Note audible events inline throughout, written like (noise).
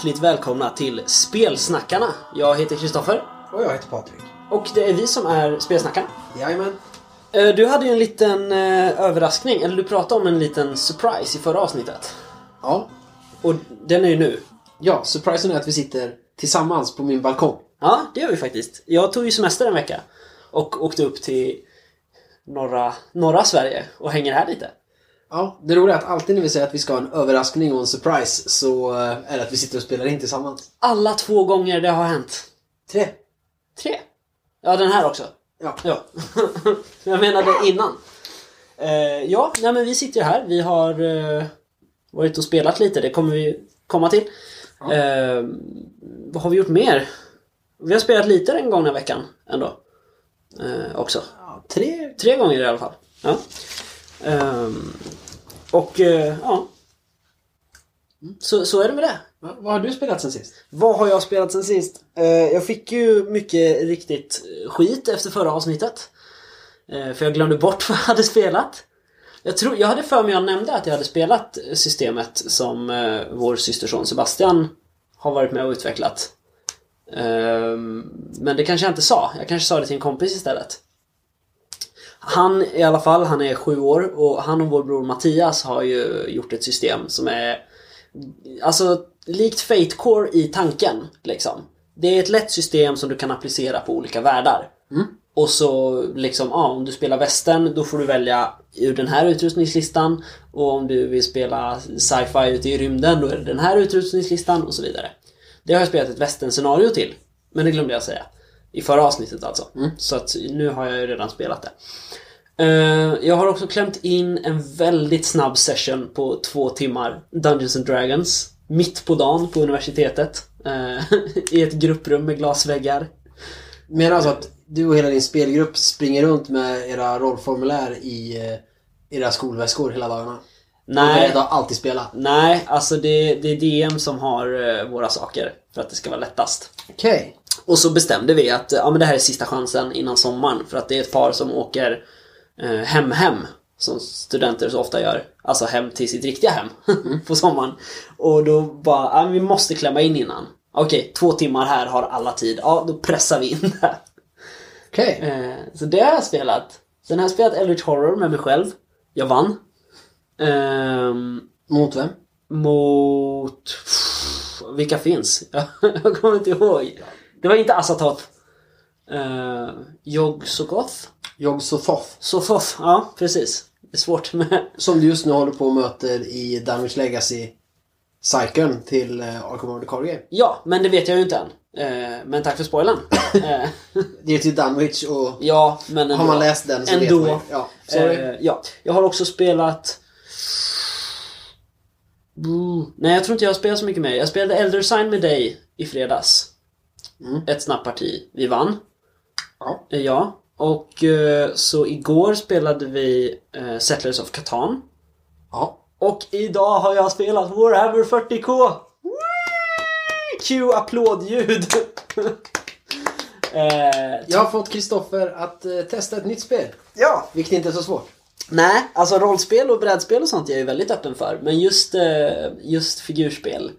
Hjärtligt välkomna till Spelsnackarna. Jag heter Kristoffer Och jag heter Patrik. och det är vi som är Spelsnackarna. Jajamän. Eh, Du hade ju en liten eh, överraskning, eller du pratade om en liten surprise i förra avsnittet. Ja. Och den är ju nu. Ja, surprisen är att vi sitter tillsammans på min balkong. Ja, det gör vi faktiskt. Jag tog ju semester en vecka och åkte upp till norra, norra Sverige och hänger här lite. Ja, det roliga är att alltid när vi säger att vi ska ha en överraskning och en surprise så eh, är det att vi sitter och spelar in tillsammans. Alla två gånger det har hänt. Tre. Tre. Ja, den här också. Ja. Ja. (laughs) Jag menade innan. Eh, ja, nej men vi sitter ju här. Vi har eh, varit och spelat lite. Det kommer vi komma till. Ja. Eh, vad har vi gjort mer? Vi har spelat lite den gångna veckan ändå. Eh, också. ja tre. Tre gånger i alla fall. Ja. Ehm, och eh, ja. Så, så är det med det. Va, vad har du spelat sen sist? Vad har jag spelat sen sist? Eh, jag fick ju mycket riktigt skit efter förra avsnittet. Eh, för jag glömde bort (laughs) vad jag hade spelat. Jag, tror, jag hade för mig jag nämnde att jag hade spelat systemet som eh, vår systerson Sebastian har varit med och utvecklat. Ehm, men det kanske jag inte sa. Jag kanske sa det till en kompis istället. Han i alla fall, han är sju år och han och vår bror Mattias har ju gjort ett system som är Alltså likt Fate Core i tanken liksom. Det är ett lätt system som du kan applicera på olika världar. Och så liksom, ja, om du spelar västern då får du välja ur den här utrustningslistan. Och om du vill spela sci-fi ute i rymden då är det den här utrustningslistan och så vidare. Det har jag spelat ett västern-scenario till. Men det glömde jag säga. I förra avsnittet alltså. Så att nu har jag ju redan spelat det. Eh, jag har också klämt in en väldigt snabb session på två timmar Dungeons and Dragons. Mitt på dagen på universitetet. eh, (laughs) I ett grupprum med glasväggar. Menar alltså att du och hela din spelgrupp springer runt med era rollformulär i eh, era skolväskor hela dagarna? Och är Nej, beredda att alltid spela? nej alltså det, det är DM som har våra saker. För att det ska vara lättast. Okej. Och så bestämde vi att ja, men det här är sista chansen innan sommaren. För att det är ett par som åker eh, hem-hem. Som studenter så ofta gör. Alltså hem till sitt riktiga hem (laughs) på sommaren. Och då bara, ja, vi måste klämma in innan. Okej, två timmar här har alla tid. Ja, då pressar vi in det. Okej. Eh, så det har jag spelat. Sen har jag spelat Eldritch Horror med mig själv. Jag vann. Ehm, Mot vem? mot... Vilka finns? (laughs) jag kommer inte ihåg. Det var inte Asatoth. Uh, Yog Sogoth? Yog Sothoth. Sothoth, ja precis. Det är svårt med... Som du just nu håller på och möter i Damage Legacy cykeln till uh, Arkham Horror Card Game. Ja, men det vet jag ju inte än. Eh, men tack för spoilern. (laughs) Det är till Dunwich och ja, men ändå. har man läst den så Ändå. vet man ju. Ja, sorry. Ja, jag har också spelat... Nej, jag tror inte jag har spelat så mycket mer. Jag spelade Elder Sign med dig i fredags. Mm. Ett snabbt parti. Vi vann. Ja. Eh, Ja. Och eh, så igår spelade vi eh, Settlers of Catan. ja. Och idag har jag spelat Warhammer 40K! Cue applådljud! (laughs) eh, Jag har fått Kristoffer att eh, testa ett nytt spel. ja, Vilket inte är så svårt. Nej, alltså rollspel och brädspel och sånt är jag ju väldigt öppen för. Men just, eh, just figurspel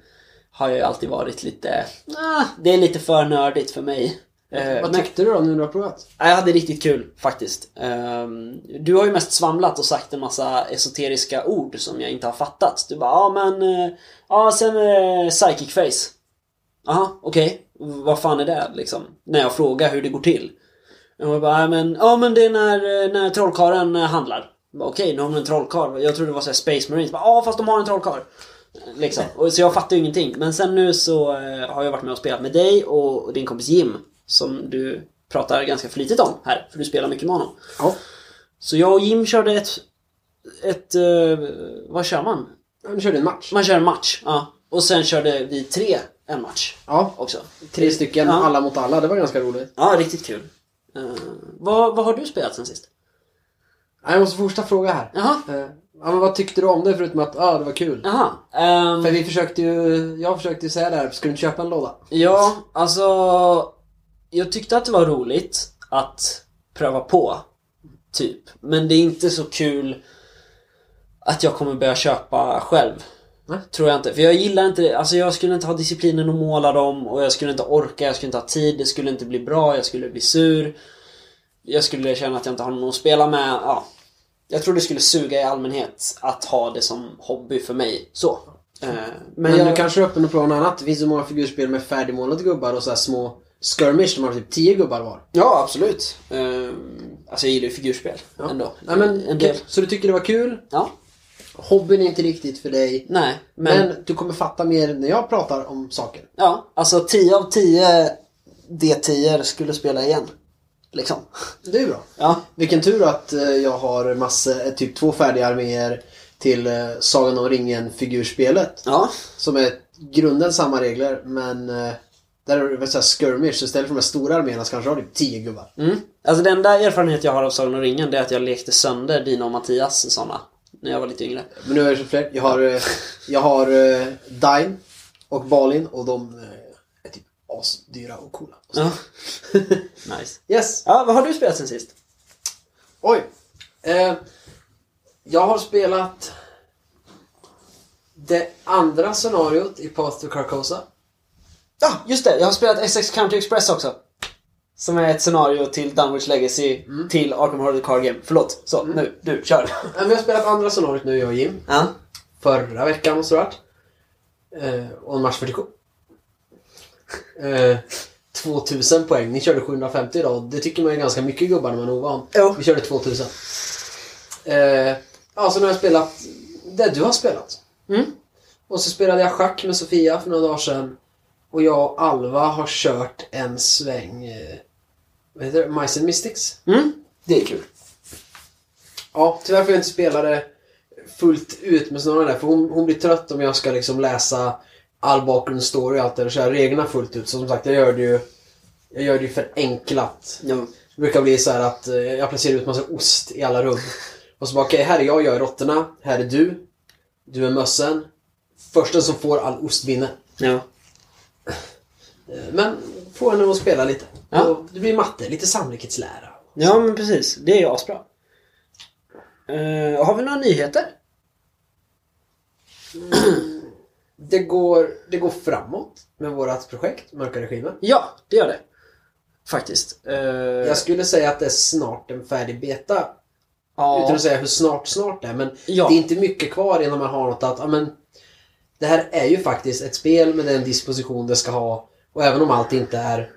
har jag ju alltid varit lite... Ah, det är lite för nördigt för mig. Eh, Vad men, tyckte du då nu när du har provat? ja, jag hade riktigt kul faktiskt. Ehm, du har ju mest svamlat och sagt en massa esoteriska ord som jag inte har fattat. Du bara, ja men... eh, Ja, sen eh, psychic face. Jaha, okej. Vad fan är det liksom? När jag frågar hur det går till. Och bara, ja men, ja, men det är när, eh, när trollkarlen eh, handlar. Okej, nu har de en trollkarl. Jag trodde det var så här Space Marines. Ja, fast de har en trollkarl. Liksom. Och, så jag fattar ju ingenting. Men sen nu så eh, har jag varit med och spelat med dig och, din kompis Jim. Som du pratar ganska flitigt om här. För du spelar mycket med honom. Ja. Så jag och Jim körde ett... Ett... eh, vad kör man? ja nu kör du en match. Man kör en match. Ja. Och sen körde vi tre en match Ja. också. Tre stycken, Ja. alla mot alla. Det var ganska roligt. Ja, riktigt kul. Eh, vad, vad har du spelat sen sist? Ja, Jag måste fortsätta fråga här. Jaha. Ja, men vad tyckte du om det förutom att ah, det var kul? Jaha. ehm, För vi försökte ju, jag försökte ju säga där, ska du inte köpa en låda? ja, alltså... Jag tyckte att det var roligt att pröva på. Typ. Men det är inte så kul att jag kommer börja köpa själv. Nej. Tror jag inte. För jag gillar inte det. Alltså jag skulle inte ha disciplinen att måla dem och jag skulle inte orka, jag skulle inte ha tid, det skulle inte bli bra, jag skulle bli sur. Jag skulle känna att jag inte har någon att spela med. Ja. Jag tror det skulle suga i allmänhet att ha det som hobby för mig. Så. Eh, Men, Men, jag... du kanske är öppen och prova något annat. Det finns så många figurspel med färdigmålade gubbar och så små skirmish. De har typ 10 gubbar var. Ja, absolut. Eh, alltså jag gillar ju figurspel ändå. Ja, men, en del. Så du tycker det var kul? Ja. Hobbyn är inte riktigt för dig. Nej, men... Men, du kommer fatta mer när jag pratar om saker. Ja, alltså 10 av 10 D10 skulle spela igen. Liksom. Det är bra. Ja. Vilken tur att eh, jag har massor, eh, typ två färdiga arméer till eh, Sagan om ringen figurspelet. Ja. Som är grunden samma regler men där är det såhär skirmish. Så istället för de här stora arméerna så kanske jag har typ 10 gubbar. Mm. Alltså den enda erfarenhet jag har av Sagan om ringen det är att jag lekte sönder dina och Mattias sådana. När jag var lite yngre. Men nu det så fler. Jag har, jag har Dine och Balin och de asdyra och coola. Ja. (laughs) nice. Yes! Ja, vad har du spelat sen sist? Oj! Eh, jag har spelat det andra scenariot i Path to Carcosa. Ja, just det. Jag har spelat SX County Express också. Som är ett scenario till Dunwich Legacy till Arkham Horror Card Game. Förlåt. Så, nu. Du, kör. Ja, jag har spelat andra scenariot nu, jag och Jim. Ja. Förra veckan måste det ha varit. Eh, och en match 47. Eh, 2000 poäng. Ni körde 750 idag. Det tycker man är ganska mycket gubbar när man är ovan. Jo. Vi körde 2000. Eh, ja, så nu har jag spelat det du har spelat. Mm. Och så spelade jag schack med Sofia för några dagar sedan. Och jag och Alva har kört en sväng... Eh, vad heter det? Mice and Mystics. Mm. Det är kul. Ja, tyvärr får jag inte spela det fullt ut med snarare där. För hon, hon blir trött om jag ska liksom läsa all bakgrundsstory och allt det där och köra reglerna fullt ut. Så som sagt, jag gör det ju, jag gör det ju förenklat. Ja. Det brukar bli så här att eh, jag placerar ut massa ost i alla rum. Och så bara, okej, här är jag, jag är råttorna. Här är du. Du är mössen. Första som får all ost vinner. Ja. Eh, Men få henne att spela lite. Ja. Och det blir matte, lite sannolikhetslära. Ja, men precis. Det är ju asbra. Uh, har vi några nyheter? Det går, det går framåt med vårt projekt, Mörka Regimen. Ja, det gör det. Faktiskt. Uh, Jag skulle säga att det är snart en färdig beta. ja. Utan att säga hur snart snart det är. Men Ja. det är inte mycket kvar innan man har något att, ja men Det här är ju faktiskt ett spel med den disposition det ska ha. Och även om allt inte är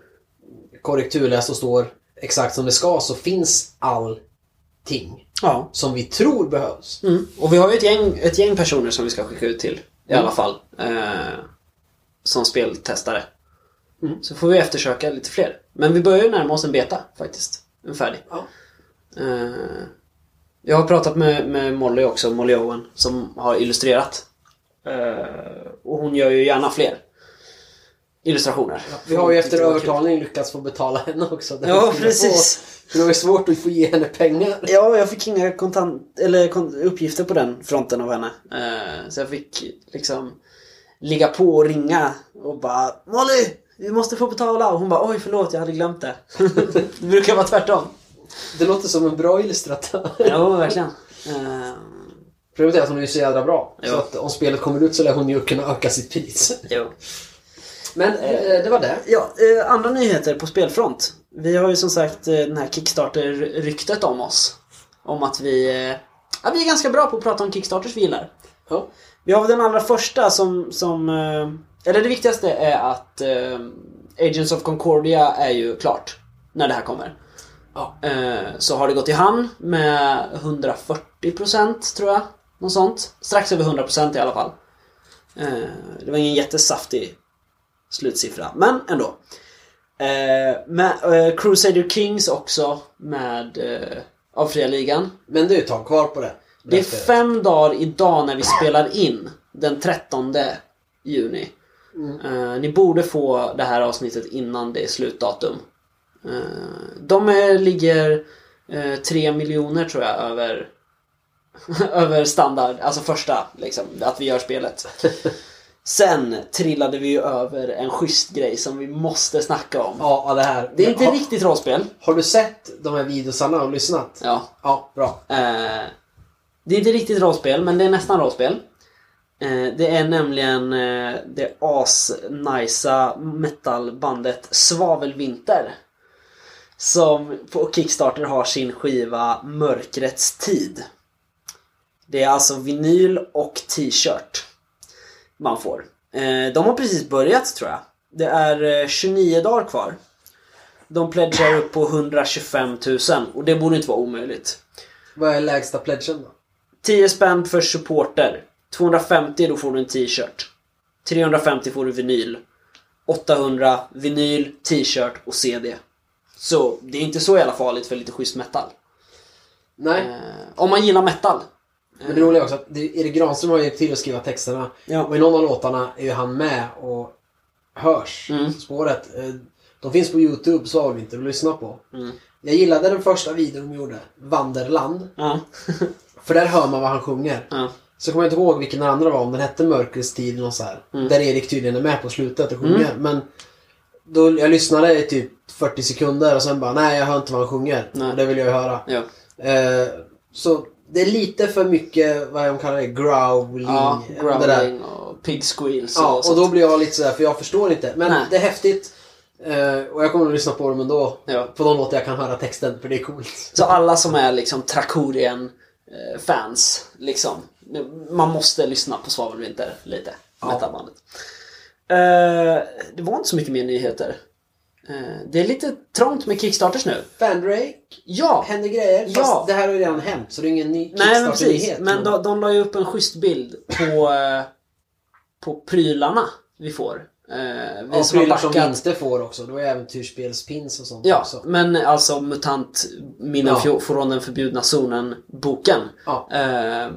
korrekturläst och står exakt som det ska så finns allting Ja. som vi tror behövs. Mm. Och vi har ju ett gäng, ett gäng personer som vi ska skicka ut till. I Mm. alla fall. Eh, som speltestare. Mm. Så får vi eftersöka lite fler. Men vi börjar ju närma oss en beta faktiskt. En färdig. Ja. Eh, jag har pratat med, med Molly också, Molly Owen, som har illustrerat. Eh, och hon gör ju gärna fler illustrationer. Vi har ju efter övertalning lyckats få betala henne också. Ja, precis. För det var ju svårt att få ge henne pengar. Ja, jag fick inga kontant, eller uppgifter på den fronten av henne. Eh, så jag fick liksom ligga på och ringa och bara Molly! Vi måste få betala! Och hon bara oj förlåt jag hade glömt det. (laughs) det brukar vara tvärtom. Det låter som en bra illustratör. Ja, verkligen. Eh, Problemet är att hon är så jävla bra. Så Ja. att om spelet kommer ut så lär hon ju kunna öka sitt pris. jo. Men eh, det var det. Ja, eh, andra nyheter på spelfront. Vi har ju som sagt eh, den här Kickstarter-ryktet om oss. Om att vi, ja, vi är ganska bra på att prata om Kickstarters vi gillar. Ja. Vi har väl den allra första som, som eller det viktigaste är att Agents of Concordia är ju klart när det här kommer. Ja. Så har det gått i hamn med 140% tror jag. Något sånt. Strax över 100% i alla fall. Det var ingen jättesaftig slutsiffra, men ändå. Eh, med, eh, Crusader Kings också med eh, av fria ligan. Men det är ju ett tag kvar på det. Det är fem dagar idag när vi spelar in. Den 13 juni. Eh, ni borde få det här avsnittet innan det är slutdatum. Eh, de är, ligger uh, 3 miljoner tror jag över (laughs) över standard, alltså första liksom, att vi gör spelet. (laughs) Sen trillade vi ju över en schysst grej som vi måste snacka om. Ja, det här. Det är inte har, riktigt rollspel. Har du sett de här videosarna och lyssnat? Ja. Ja, bra. Eh, det är inte riktigt rollspel, men det är nästan rollspel. Eh, det är nämligen eh, det as-nicea metalbandet Svavelvinter. Som på Kickstarter har sin skiva Mörkrets tid. Det är alltså vinyl och t-shirt man får. Eh, de har precis börjat tror jag. Det är eh, 29 dagar kvar. De pledgar upp på 125 000 och det borde inte vara omöjligt. Vad är lägsta pledgen då? 10 spänn för supporter. 250 då får du en t-shirt. 350 får du vinyl. 800 vinyl, t-shirt och CD. Så det är inte så jävla farligt för lite schysst metal. Nej. Eh, om man gillar metal. Men det roliga är också att det- Erik Granström har hjälpt till att skriva texterna. Ja. Och i någon av låtarna är ju han med och hörs. Mm. Spåret. Eh, De finns på Youtube, så har vi inte att lyssna på. Mm. Jag gillade den första videon de gjorde, Vanderland. Ja. (laughs) För där hör man vad han sjunger. ja. Så kommer jag inte ihåg vilken den andra var, om den hette Mörkrets tid så här. Mm. Där Erik tydligen är med på slutet och sjunger. Men då, jag lyssnade i typ 40 sekunder och sen bara, nej jag hör inte vad han sjunger. Nej. Det vill jag ju höra. ja. Eh, så det är lite för mycket, vad de kallar det, growling. ja growling och pig squeals Ja, och och då blir jag lite sådär, för jag förstår inte. Men Nej. det är häftigt. Eh, och jag kommer att lyssna på dem ändå. Ja. På de låtar jag kan höra texten, för det är coolt. Så alla som är liksom Trakorien eh, fans, liksom. Man måste lyssna på Svavelvinter lite. Ja. Metalbandet. Eh, det var inte så mycket mer nyheter. Eh, det är lite trångt med Kickstarters nu. Fandrake, Ja! händer grejer. Ja. Fast det här har ju redan hänt, så det är ingen ny Nej men precis. Kickstarter-nyhet. Men de, de la ju upp en schysst bild på, eh, på prylarna vi får. Eh, vi Och som prylar som vi inte får också. Då är äventyrsspelspins och sånt Ja, också. men alltså MUTANT Minnen Ja. från den förbjudna zonen-boken. Ja. Eh,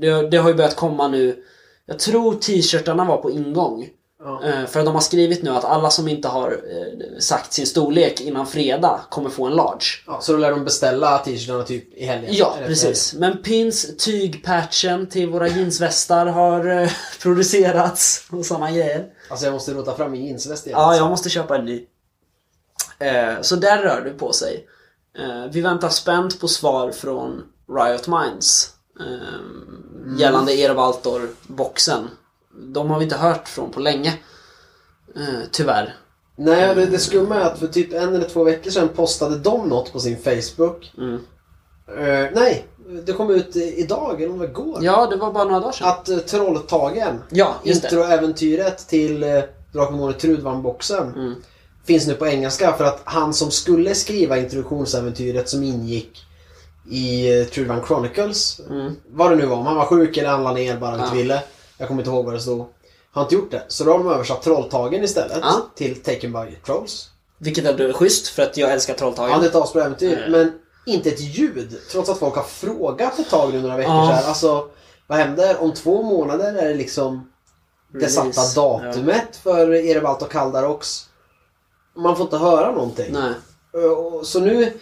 det, det har ju börjat komma nu. Jag tror t-shirtarna var på ingång. Ja. Eh, för de har skrivit nu att alla som inte har eh, sagt sin storlek innan fredag kommer få en large. Ja, så då lär de beställa t-shirtarna typ i helgen. Ja, precis. Men pins, tygpatchen till våra jeansvästar har eh, (laughs) producerats och sådana grejer. Alltså jag måste rota fram min jeansväst igen. Ja, alltså. jag måste köpa en ny. Så där rör det på sig. Vi väntar spänt på svar från Riot Minds. Eh, Gällande Ervaltor-boxen. De har vi inte hört från på länge. Eh, tyvärr. Nej, det, det skumma är att för typ en eller två veckor sedan postade de något på sin Facebook. Mm. Eh, nej, det kom ut i- idag, eller om det var igår. Ja, det var bara några dagar sedan. Att uh, Trolltagen, Ja, introäventyret till uh, Drakar Trudvang-boxen, Mm. finns nu på engelska för att han som skulle skriva introduktionsäventyret som ingick i uh, Trudvang Chronicles, Mm. vad det nu var, om han var sjuk eller han la ner bara inte Ja. ville. Jag kommer inte ihåg vad det stod. Har inte gjort det. Så då har de översatt Trolltagen istället Ja. till Taken by Trolls. Vilket är schysst för att jag älskar Trolltagen. Ja, det är ett asbra äventyr. Mm. Men inte ett ljud. Trots att folk har frågat ett tag nu några veckor Ja. så här. Alltså, vad händer? Om två månader är det liksom det Release. satta datumet för Erebalt och Kaldarox. Man får inte höra någonting. Nej. Och- Så nu,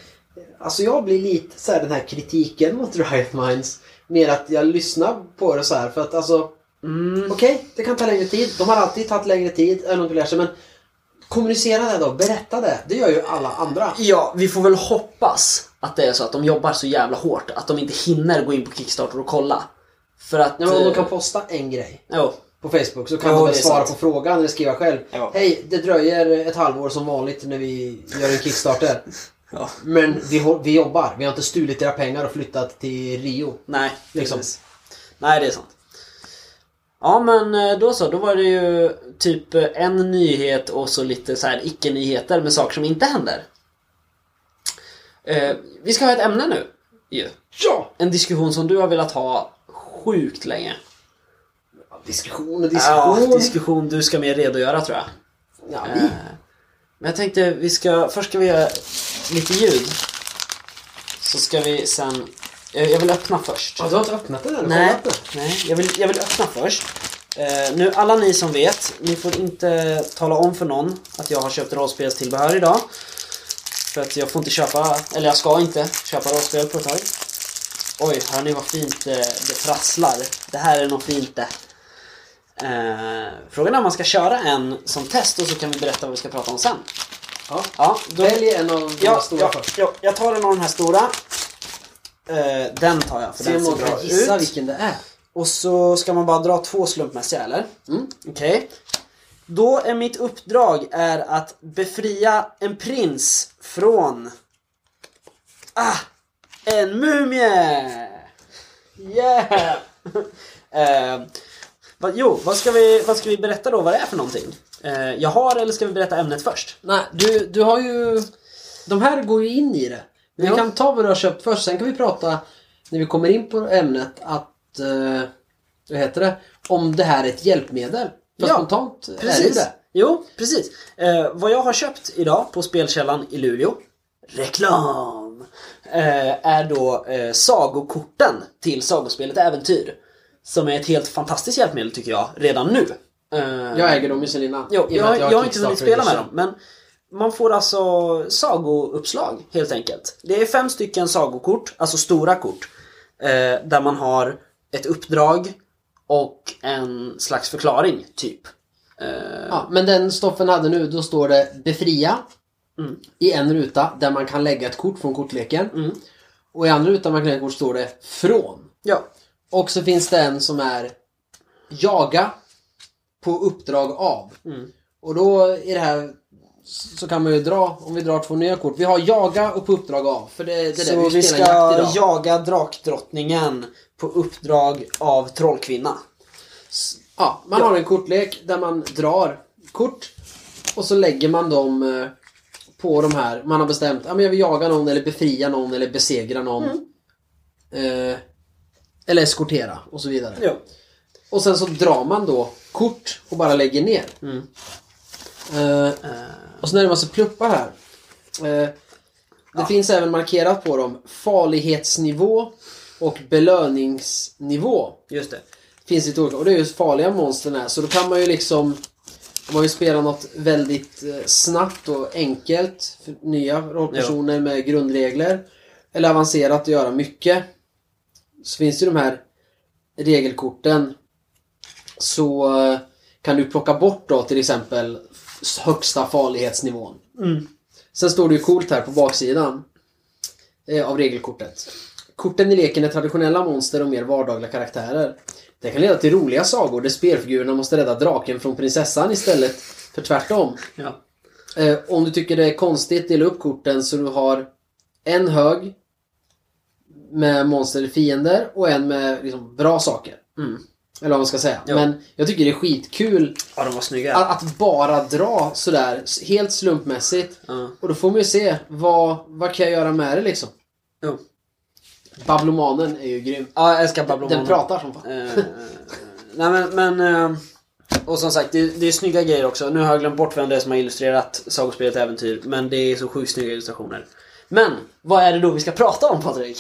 alltså jag blir lite så här den här kritiken mot (laughs) Riot Minds. Mer att jag lyssnar på det så här för att alltså, Mm. okej, det kan ta längre tid. De har alltid tagit längre tid, även om det lär sig. Men kommunicera det då, berätta det. Det gör ju alla andra. Ja, vi får väl hoppas att det är så att de jobbar så jävla hårt att de inte hinner gå in på Kickstarter och kolla. För att... Ja, men om de eh, kan posta en grej Jo. på Facebook så kan Jo, de svara sant. på frågan eller skriva själv. Ja. Hej, det dröjer ett halvår som vanligt när vi gör en Kickstarter. (laughs) Ja. Men vi, vi jobbar. Vi har inte stulit era pengar och flyttat till Rio. Nej, Liksom. precis. Nej, det är sant. Ja, men eh, då så. Då var det ju typ eh, en nyhet och så lite så här icke-nyheter med saker som inte händer. Eh, vi ska ha ett ämne nu. Ju. Ja! En diskussion som du har velat ha sjukt länge. Diskussion och Ja, diskussion. diskussion du ska mer redogöra tror jag. Ja, Eh, vi. Men jag tänkte vi ska, först ska vi göra lite ljud. Så ska vi sen, jag jag vill öppna först. Ja, du har inte öppnat den än? Nej, nej jag, vill, jag vill öppna först. Eh, nu alla ni som vet, ni får inte tala om för någon att jag har köpt rollspelstillbehör idag. För att jag får inte köpa, eller jag ska inte köpa rollspel på ett tag. Oj, hör ni vad fint eh, det prasslar? Det här är något fint det. Eh, frågan är om man ska köra en som test och så kan vi berätta vad vi ska prata om sen. Ja. Ja, då, Välj en av de ja, stora ja, först. ja, jag tar en av de här stora. Eh, den tar jag för Se den ser bra gissa ut. vilken det är. Och så ska man bara dra två slumpmässiga eller? Mm. Okej. Då är mitt uppdrag är att befria en prins från... Ah! En mumie! Yeah! (laughs) eh, jo, vad ska, vi, vad ska vi berätta då vad det är för någonting? Eh, jag har eller ska vi berätta ämnet först? Nej, du, du har ju... De här går ju in i det. Vi Ja. kan ta vad du har köpt först, sen kan vi prata när vi kommer in på ämnet att... Eh, vad heter det? Om det här är ett hjälpmedel. För Ja, spontant är det Precis. Jo, precis. Eh, vad jag har köpt idag på Spelkällan i Luleå, reklam, eh, är då eh, sagokorten till sagospelet Äventyr. Som är ett helt fantastiskt hjälpmedel tycker jag, redan nu. Eh, Jag äger dem sen innan. Jo, jag, att jag, har inte hunnit spela med dem, men man får alltså sagouppslag helt enkelt. Det är fem stycken sagokort, alltså stora kort, eh, där man har ett uppdrag och en slags förklaring, typ. Eh, Ja, men den Stoffen hade nu, då står det befria Mm. i en ruta där man kan lägga ett kort från kortleken. Mm. Och i andra rutan man kan lägga ett kort står det från. ja. Och så finns det en som är jaga på uppdrag av. Mm. Och då i det här så kan man ju dra, om vi drar två nya kort. Vi har jaga och på uppdrag av. För det, det är det Så vi, vi ska idag. jaga drakdrottningen på uppdrag av Trollkvinna. Ja, man har en kortlek där man drar kort och så lägger man dem eh, på de här. Man har bestämt att ja, men jag vill jaga någon eller befria någon eller besegra någon. Eh, eller eskortera och så vidare. Jo. Och sen så drar man då kort och bara lägger ner. Mm. Eh, och sen är det en massa pluppar här. Eh, det finns även markerat på dem farlighetsnivå och belöningsnivå. Just det. Finns lite olika. Och det är just farliga monstren här. Så då kan man ju liksom om man vill spela något väldigt eh, snabbt och enkelt för nya rollpersoner med grundregler. Eller avancerat och göra mycket. Så finns det ju de här regelkorten. Så eh, kan du plocka bort då till exempel högsta farlighetsnivån. Mm. Sen står det ju coolt här på baksidan eh, av regelkortet. Korten i leken är traditionella monster och mer vardagliga karaktärer. Det kan leda till roliga sagor där spelfigurerna måste rädda draken från prinsessan istället för tvärtom. Ja. Eh, om du tycker det är konstigt, dela upp korten så du har en hög med monster eller fiender och en med liksom, bra saker. Mm. Eller vad man ska säga. Ja. Men jag tycker det är skitkul ja, de var snygga. att, att bara dra sådär helt slumpmässigt. Ja. Och då får man ju se vad, vad kan jag göra med det liksom. Jo. Bablomanen är ju grym. Ja, jag älskar Babylon. Den pratar som fan. Eh, nej men, men eh, och som sagt, det, det är snygga grejer också. Nu har jag glömt bort vem det är som har illustrerat sagospelet Äventyr, men det är så sjukt snygga illustrationer. Men, vad är det då vi ska prata om Patrik?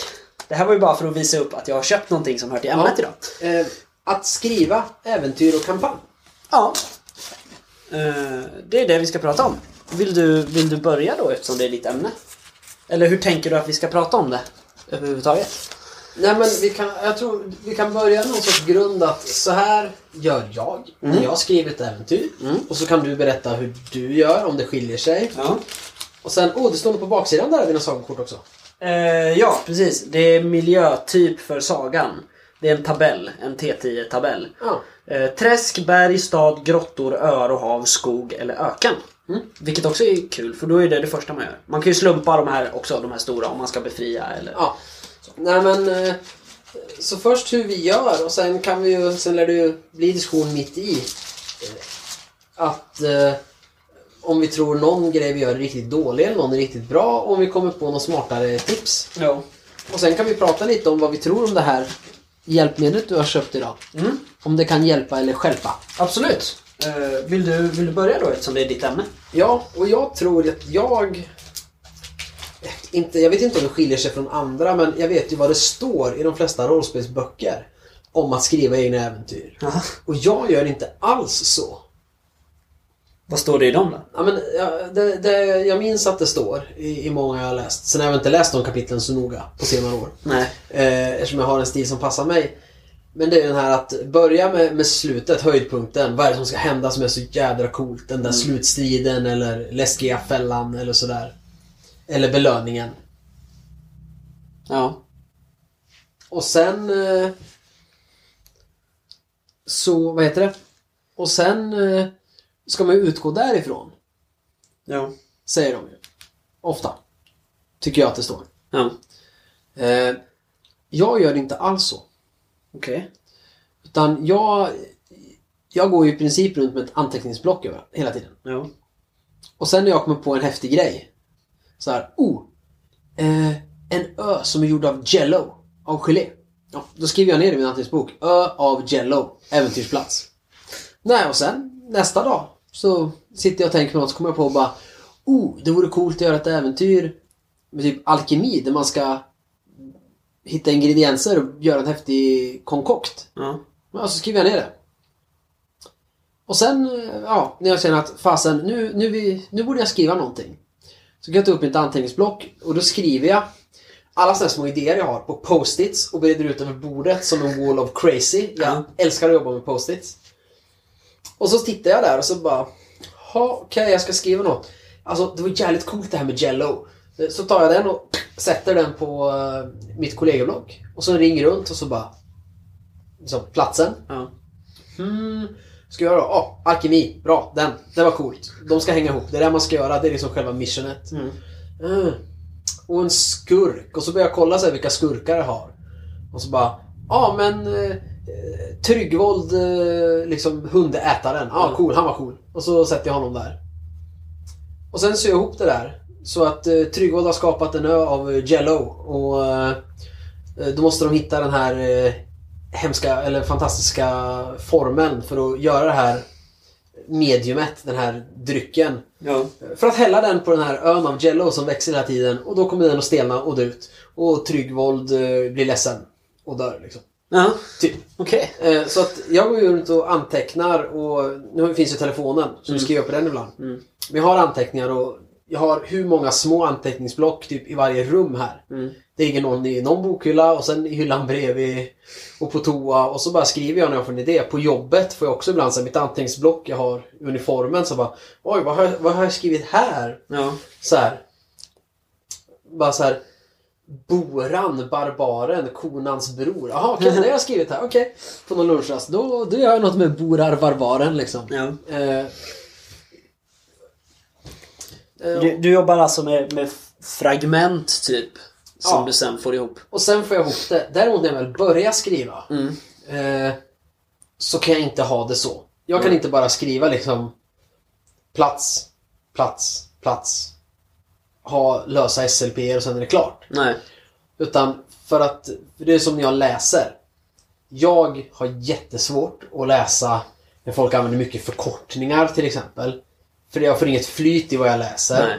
Det här var ju bara för att visa upp att jag har köpt någonting som hör till ämnet idag. Eh, att skriva äventyr och kampanj. Ja. Eh, det är det vi ska prata om. Vill du, vill du börja då eftersom det är ditt ämne? Eller hur tänker du att vi ska prata om det? Överhuvudtaget? Nej men vi kan, jag tror vi kan börja någon sorts grund att så här gör jag när jag skriver ett äventyr. Och så kan du berätta hur du gör om det skiljer sig. Ja. Och sen, oh det står på baksidan där, dina sagokort också. Eh, ja, precis. Det är miljötyp för sagan. Det är en tabell, en T10-tabell. Ja. Eh, träsk, berg, stad, grottor, öar och hav, skog eller öken. Vilket också är kul, för då är det det första man gör. Man kan ju slumpa de här också, de här stora, om man ska befria eller... Ja. Nej men... eh, Så först hur vi gör och sen kan vi ju, sen lär det ju bli diskussion mitt i. eh, Att eh, om vi tror någon grej vi gör är riktigt dålig eller någon är riktigt bra. Om vi kommer på något smartare tips. Jo. Och sen kan vi prata lite om vad vi tror om det här hjälpmedlet du har köpt idag. Mm. Om det kan hjälpa eller stjälpa. Absolut. Eh, vill, du, vill du börja då eftersom det är ditt ämne? Ja, och jag tror att jag... Inte, jag vet inte om det skiljer sig från andra, men jag vet ju vad det står i de flesta rollspelsböcker om att skriva egna äventyr. Ja. Och jag gör inte alls så. Vad står det i dem då? Ja, men, ja, det, det, jag minns att det står i, i många jag har läst. Sen har jag inte läst de kapitlen så noga på senare år. Nej. Eh, eftersom jag har en stil som passar mig. Men det är den här att börja med, med slutet, höjdpunkten. Vad är det som ska hända som är så jädra coolt? Den där slutstriden eller läskiga fällan eller sådär. Eller belöningen. Ja. Och sen... Eh, så, vad heter det? Och sen eh, ska man ju utgå därifrån. Ja. Säger de ju. Ofta. Tycker jag att det står. Ja. Eh, jag gör inte alls så. Okej. Utan jag, jag går ju i princip runt med ett anteckningsblock över hela tiden. Ja. Och sen när jag kommer på en häftig grej. Så här, oh! Eh, en ö som är gjord av jello. Av gelé. Ja, då skriver jag ner i min anteckningsbok. Ö av jello. Äventyrsplats. Nej, och sen nästa dag så sitter jag och tänker på något så kommer jag på och bara Oh, det vore coolt att göra ett äventyr med typ alkemi där man ska hitta ingredienser och göra en häftig konkokt. Ja. Ja, så skriver jag ner det. Och sen, ja, när jag känner att fasen, nu, nu, vi, nu borde jag skriva någonting. Så kan jag ta upp mitt anteckningsblock och då skriver jag alla sådana små idéer jag har på post-its och breder ut över bordet som en wall of crazy. Jag Ja. älskar att jobba med post-its. Och så tittar jag där och så bara, ha, okej jag ska skriva något. Alltså det var jävligt coolt det här med Jello. Så tar jag den och sätter den på eh, mitt kollegieblock. Och så ringer runt och så bara, liksom platsen. Ja. Hmm, ska jag göra då? Ja, alkemi. Bra, den. Det var coolt. De ska hänga ihop. Det är det man ska göra. Det är liksom själva missionet. Mm. Mm. Och en skurk. Och så börjar jag kolla så här vilka skurkar jag har. Och så bara, ja men eh, Tryggvold, eh, liksom hundätaren. Ja, Mm. cool. Han var cool. Och så sätter jag honom där. Och sen syr jag ihop det där. Så att eh, Tryggvold har skapat en ö av eh, Jello. Och eh, eh, då måste de hitta den här eh, hemska eller fantastiska formeln för att göra det här mediumet, den här drycken. Ja. För att hälla den på den här ön av Jello som växer hela tiden och då kommer den att stelna och dö ut. Och Tryggvold eh, blir ledsen och dör liksom. Ja. Typ. Okej. Eh, Så att jag går ju runt och antecknar och nu finns ju telefonen så du skriver på den ibland. Mm. Jag har anteckningar och jag har hur många små anteckningsblock typ i varje rum här. Mm. Det ligger någon i någon bokhylla och sen i hyllan bredvid och på toa och så bara skriver jag när jag får en idé. På jobbet får jag också ibland så här, mitt anteckningsblock jag har uniformen så bara Oj, vad har, vad har jag skrivit här? Ja. Så här. Bara så här. Boran, barbaren, konans bror. Jaha, okej, det har jag skrivit här. Okej. På någon lunchrast. Då, då gör jag något med borar, barbaren liksom. ja. Eh, eh, Du, du jobbar alltså med, med fragment typ? Som Ja. du sen får ihop? Och sen får jag ihop det. Däremot när jag väl börjar skriva Mm. eh, så kan jag inte ha det så. Jag kan Mm. inte bara skriva liksom plats, plats, plats. Ha lösa SLP och sen är det klart. Nej. Utan för att, för det är som jag läser. Jag har jättesvårt att läsa när folk använder mycket förkortningar till exempel. För jag får inget flyt i vad jag läser. Nej.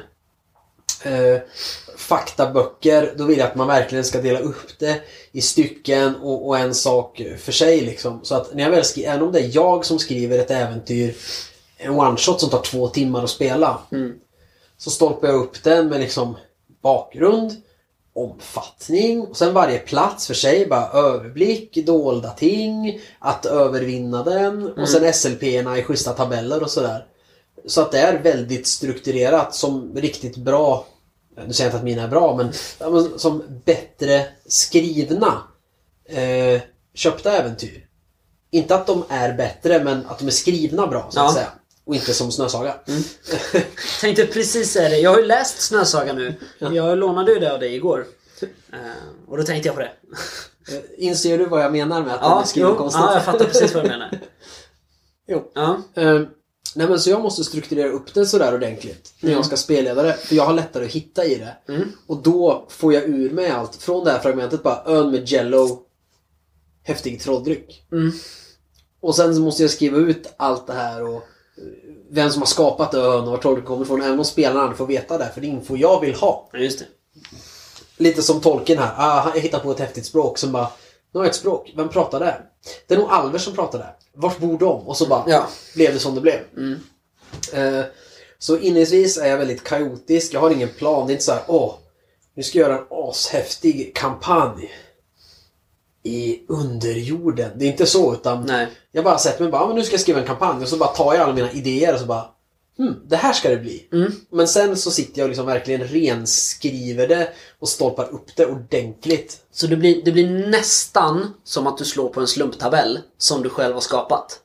Eh, faktaböcker, då vill jag att man verkligen ska dela upp det i stycken och, och en sak för sig. Liksom. Så att när jag väl skriver, även om det är jag som skriver ett äventyr, en one-shot som tar två timmar att spela. Mm. Så stolpar jag upp den med liksom bakgrund, omfattning och sen varje plats för sig. Bara överblick, dolda ting, att övervinna den och sen SLP-erna i schyssta tabeller och sådär. Så att det är väldigt strukturerat som riktigt bra nu säger jag inte att mina är bra, men som bättre skrivna eh, köpta äventyr. Inte att de är bättre, men att de är skrivna bra, så att Ja. säga. Och inte som Snösaga. (laughs) Tänkte precis säga det. Jag har ju läst Snösaga nu. Jag lånade ju det av dig igår. Eh, och då tänkte jag på det. Eh, Inser du vad jag menar med att den Ja, är skriven konstigt? ja, jag fattar precis vad du menar. (laughs) Jo. Ja. Eh, nej men så jag måste strukturera upp det sådär ordentligt när jag ska spelleda det. För jag har lättare att hitta i det. Mm. Och då får jag ur mig allt. Från det här fragmentet bara ön med jello. Häftig trolldryck. Mm. Och sen så måste jag skriva ut allt det här och vem som har skapat ön och var trolldryck kommer ifrån. Även om spelarna aldrig får veta det. För det är info jag vill ha. ja, just det. Lite som tolken här. Ah, jag hittar på ett häftigt språk som bara Nu har jag ett språk. Vem pratar det? Det är nog alver som pratar det. Vart bor de? Och så bara Ja. blev det som det blev. Mm. Eh, så inledningsvis är jag väldigt kaotisk. Jag har ingen plan. Det är inte så här, åh, nu ska jag göra en ashäftig kampanj i underjorden. Det är inte så utan Nej. Jag bara sätter mig bara, "Ja, men nu ska jag skriva en kampanj och så bara tar jag alla mina idéer och så bara hmm, det här ska det bli. Mm. Men sen så sitter jag och liksom verkligen renskriver det och stolpar upp det ordentligt. Så det blir, det blir nästan som att du slår på en slumptabell som du själv har skapat.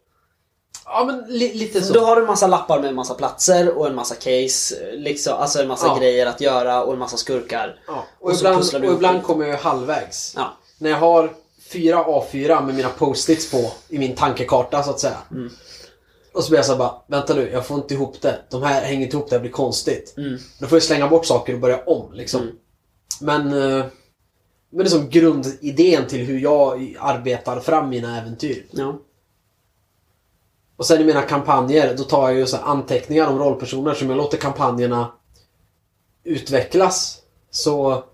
Ja men li lite så. Då har du en massa lappar med en massa platser och en massa case, liksom, alltså en massa Ja. grejer att göra och en massa skurkar. Ja. Och, Och ibland, och ibland kommer jag halvvägs. Ja. När jag har fyra A4 med mina post-its på i min tankekarta så att säga. Mm. Och så blir jag såhär bara, vänta nu, jag får inte ihop det. De här hänger inte ihop, det här blir konstigt. Mm. Då får jag slänga bort saker och börja om liksom. Mm. Men, eh, men det är som grundidén till hur jag arbetar fram mina äventyr. Ja. Och sen i mina kampanjer, då tar jag ju så anteckningar om rollpersoner som jag låter kampanjerna utvecklas. Så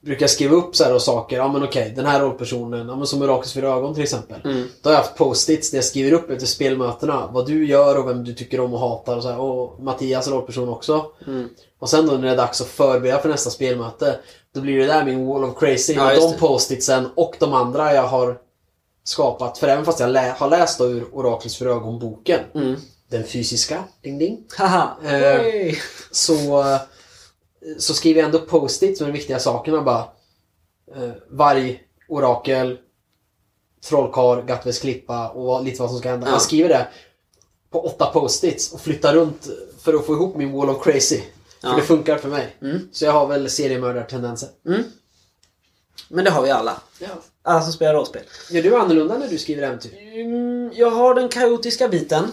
brukar skriva upp så här och saker. Ja men okej, den här rollpersonen, ja, men som Orakels fyra ögon till exempel. Mm. Då har jag haft post-its där jag skriver upp efter spelmötena vad du gör och vem du tycker om och hatar och så här. Och Mattias rollperson också. Mm. Och sen då när det är dags att förbereda för nästa spelmöte. Då blir det där min wall of crazy. Ja, med de post-itsen och de andra jag har skapat. För även fast jag lä- har läst då ur Orakels för ögon-boken. Mm. Den fysiska, ding ding. Haha! Eh. Så, eh, så skriver jag ändå post-it med de viktiga sakerna bara. Eh, varg, orakel, trollkarl, Gatves klippa och lite vad som ska hända. Ja. Jag skriver det på åtta post-its och flyttar runt för att få ihop min wall of crazy. För Ja. det funkar för mig. Mm. Så jag har väl seriemördartendenser. Mm. Men det har vi alla. Ja. Alla som spelar rollspel. Gör du annorlunda när du skriver äventyr? Mm, jag har den kaotiska biten.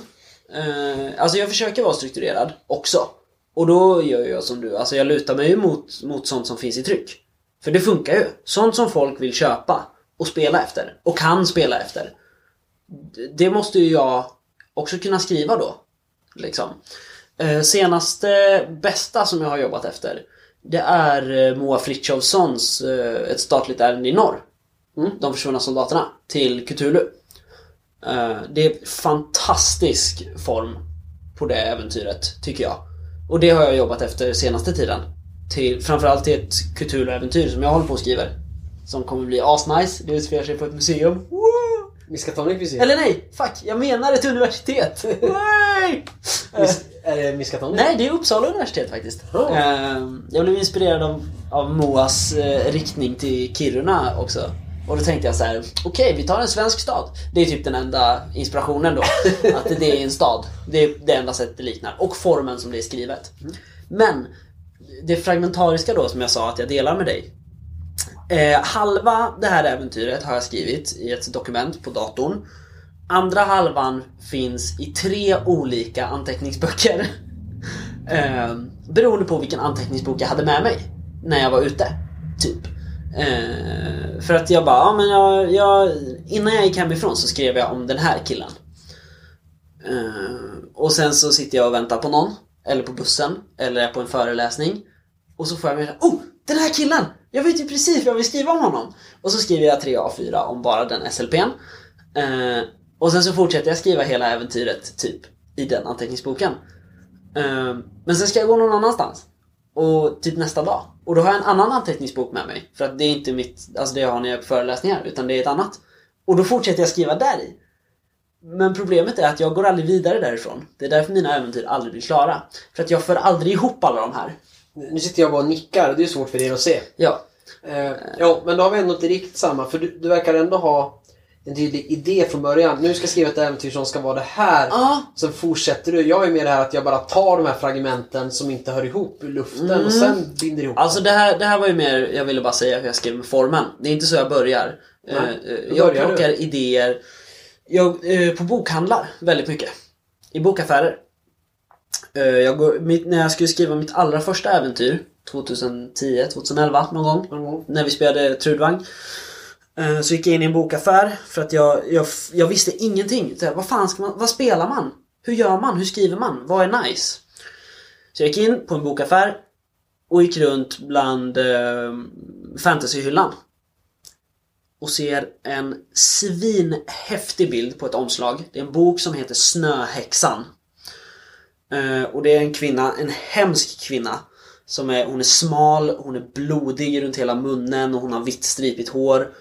Eh, alltså jag försöker vara strukturerad också. Och då gör jag som du, alltså jag lutar mig ju mot, mot sånt som finns i tryck. För det funkar ju. Sånt som folk vill köpa och spela efter. Och kan spela efter. Det måste ju jag också kunna skriva då. Liksom. Eh, senaste bästa som jag har jobbat efter Det är eh, Moa Frithiofssons eh, Ett statligt ärende i norr. Mm. De försvunna soldaterna till Cthulhu. Det är fantastisk form på det äventyret, tycker jag. Och det har jag jobbat efter senaste tiden. Till, framförallt till ett Cthulhu-äventyr som jag håller på och skriver. Som kommer bli asnice. Det utspelar sig på ett museum. Woo! Miskatonic visst? Eller nej, fuck, jag menar ett universitet. Nej! Mis- är det Miskatonic? Nej, det är Uppsala universitet faktiskt. Ja. Ehm, Jag blev inspirerad av, av Moas eh, riktning till Kiruna också. Och då tänkte jag så här: okej vi tar en svensk stad. Det är typ den enda inspirationen då. (laughs) att det är en stad. Det är det enda sättet det liknar. Och formen som det är skrivet. Men det fragmentariska då som jag sa att jag delar med dig. Eh, halva det här äventyret har jag skrivit i ett dokument på datorn. Andra halvan finns i tre olika anteckningsböcker. (laughs) Eh, beroende på vilken anteckningsbok jag hade med mig när jag var ute. Typ. Eh, för att jag bara, ja men jag, jag, innan jag gick hemifrån så skrev jag om den här killen. Eh, och sen så sitter jag och väntar på någon. Eller på bussen. Eller är på en föreläsning. Och så får jag veta, oh, den här killen! Jag vet ju precis vad jag vill skriva om honom. Och så skriver jag 3 A4 om bara den SLPn. Eh, och sen så fortsätter jag skriva hela äventyret, typ, i den anteckningsboken. Eh, men sen ska jag gå någon annanstans. Och typ nästa dag. Och då har jag en annan anteckningsbok med mig. För att det är inte mitt, alltså det jag har när jag är på föreläsningar, utan det är ett annat. Och då fortsätter jag skriva där i. Men problemet är att jag går aldrig vidare därifrån. Det är därför mina äventyr aldrig blir klara. För att jag för aldrig ihop alla de här. Nu sitter jag bara och nickar det är svårt för er att se. Ja. Eh, ja, men då har vi ändå inte riktigt samma. För du, du verkar ändå ha en tydlig idé från början. Nu ska jag skriva ett äventyr som ska vara det här. Ja, Sen fortsätter du. Jag är mer det här att jag bara tar de här fragmenten som inte hör ihop ur luften och sen binder ihop Alltså det här, det här var ju mer, jag ville bara säga hur jag skrev med formen. Det är inte så jag börjar. Nej, Eh, hur jag börjar du? plockar idéer. Jag, eh, på bokhandlar väldigt mycket. I bokaffärer. Eh, jag går, mitt, när jag skulle skriva mitt allra första äventyr 2010, 2011 någon gång. Gång. När vi spelade Trudvang. Eh, så gick jag in i en bokaffär för att jag, jag, jag visste ingenting. Så här, vad fan ska man, vad spelar man? Hur gör man? Hur skriver man? Vad är nice? Så jag gick in på en bokaffär och gick runt bland eh, fantasyhyllan. Och ser en svinhäftig bild på ett omslag. Det är en bok som heter Snöhäxan. Eh, och det är en kvinna, en hemsk kvinna. Som är, hon är smal, hon är blodig runt hela munnen och hon har vitt stripigt hår.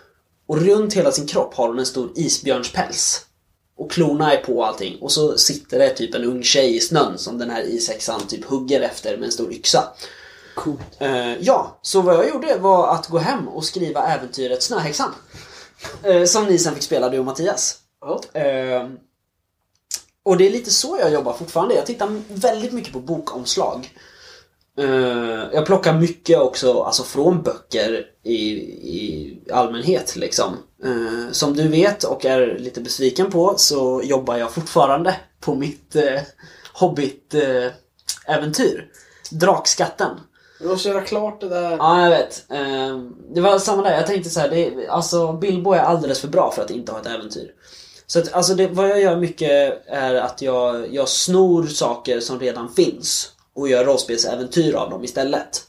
Och runt hela sin kropp har hon en stor isbjörnspäls. Och klorna är på allting. Och så sitter det typ en ung tjej i snön som den här I6an typ hugger efter med en stor yxa. Coolt. Eh, ja, så vad jag gjorde var att gå hem och skriva äventyret Snöhäxan. Eh, som ni sen fick spela, du och Mattias. Ja. Eh, och det är lite så jag jobbar fortfarande. Jag tittar väldigt mycket på bokomslag. Eh, jag plockar mycket också alltså från böcker i, i allmänhet liksom. Eh, som du vet och är lite besviken på så jobbar jag fortfarande på mitt eh, Hobbit-äventyr. Drakskatten. Du måste göra klart det där. Ja, jag vet. Det var samma där. Jag tänkte så här, det, alltså Bilbo är alldeles för bra för att inte ha ett äventyr. Så att, alltså det, vad jag gör mycket är att jag, jag snor saker som redan finns och gör rollspelsäventyr av dem istället.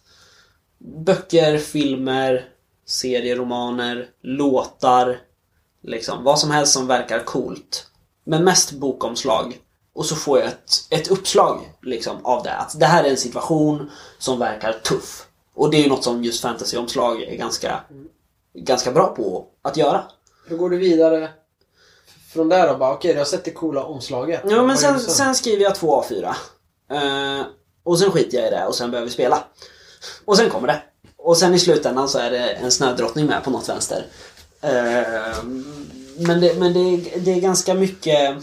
Böcker, filmer, serieromaner, låtar. Liksom, vad som helst som verkar coolt. Men mest bokomslag. Och så får jag ett, ett uppslag liksom, av det. Att det här är en situation som verkar tuff. Och det är ju något som just fantasyomslag är ganska, ganska bra på att göra. Hur går du vidare från där då? Bara, Okej, jag har sett det coola omslaget. Ja men sen, sen skriver jag två A4. Eh, och sen skiter jag i det och sen börjar vi spela. Och sen kommer det. Och sen i slutändan så är det en snödrottning med på något vänster. Ehm, men det, men det, det är ganska mycket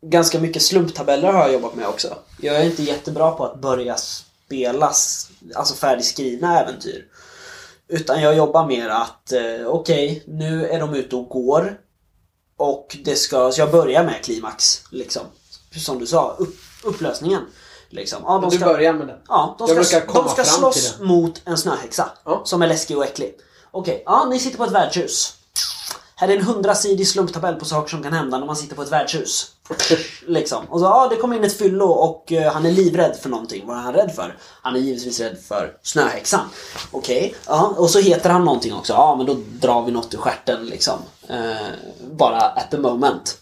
Ganska mycket slumptabeller har jag jobbat med också. Jag är inte jättebra på att börja spela alltså färdigskrivna äventyr. Utan jag jobbar mer att, okej, okej, nu är de ute och går. Och det ska, så jag börjar med klimax, liksom. Som du sa, upp, upplösningen. Liksom. Ja, de Du ska, börjar med den. ja, de Jag ska, de ska slåss mot en snöhäxa. Ja. Som är läskig och äcklig. Okej, ja, ni sitter på ett värdshus. Här är en hundrasidig slumptabell på saker som kan hända när man sitter på ett värdshus. (laughs) Liksom. Och så, ja, det kommer in ett fyllo och eh, han är livrädd för någonting. Vad är han rädd för? Han är givetvis rädd för snöhäxan. Okej, ja. Och så heter han någonting också. Ja, men då drar vi något ur stjärten liksom. Eh, bara at the moment.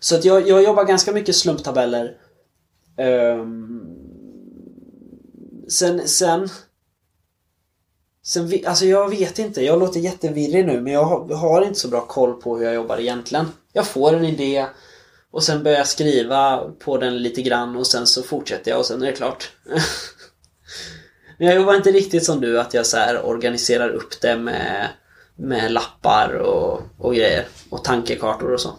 Så att jag, jag jobbar ganska mycket slumptabeller. Um, sen, sen... Sen, vi- alltså jag vet inte, jag låter jättevirrig nu men jag har, har inte så bra koll på hur jag jobbar egentligen. Jag får en idé och sen börjar jag skriva på den lite grann och sen så fortsätter jag och sen är det klart. (laughs) men jag jobbar inte riktigt som du att jag så här organiserar upp det med, med lappar och, och grejer. Och tankekartor och så.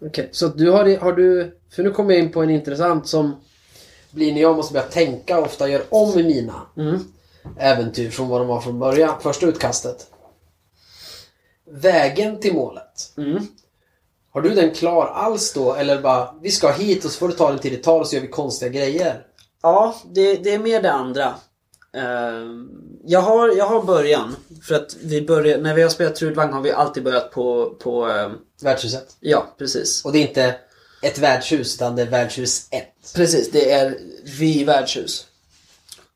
Okej, så du har, har du... För nu kommer jag in på en intressant som blir när jag måste börja tänka och ofta gör om i mina Mm. äventyr från vad de var från början. Första utkastet. Vägen till målet. Mm. Har du den klar alls då? Eller bara, vi ska hit och så får du ta den tid det tar och så gör vi konstiga grejer. Ja, det, det är mer det andra. Ehm, jag, har, jag har början. För att vi börjar, när vi har spelat Trudvang har vi alltid börjat på, på ehm, Värdshuset. ja precis. Och det är inte ett värdshus utan det är värdshus 1. Precis, det är vi värdshus.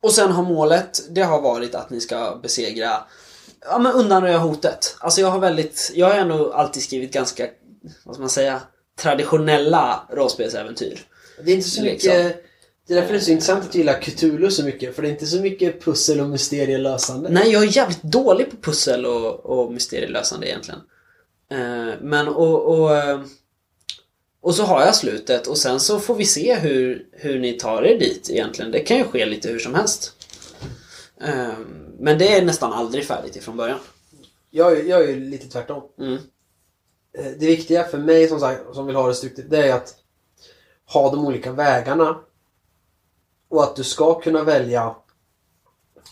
Och sen har målet, det har varit att ni ska besegra, ja men undanröja hotet. Alltså jag har väldigt, jag har ändå alltid skrivit ganska, vad ska man säga, traditionella rollspelsäventyr. Det är inte så Liksom. mycket... Det är därför det är så intressant att du gillar Cthulhu så mycket. För det är inte så mycket pussel och mysterielösande. Nej, jag är jävligt dålig på pussel och, och mysterielösande egentligen. Eh, men och, och, eh, och så har jag slutet och sen så får vi se hur, hur ni tar er dit egentligen. Det kan ju ske lite hur som helst. Eh, men det är nästan aldrig färdigt ifrån början. Jag, är- jag är ju lite tvärtom. Mm. Eh, Det viktiga för mig som sagt, som vill ha det strukturerat, det är att ha de olika vägarna. Och att du ska kunna välja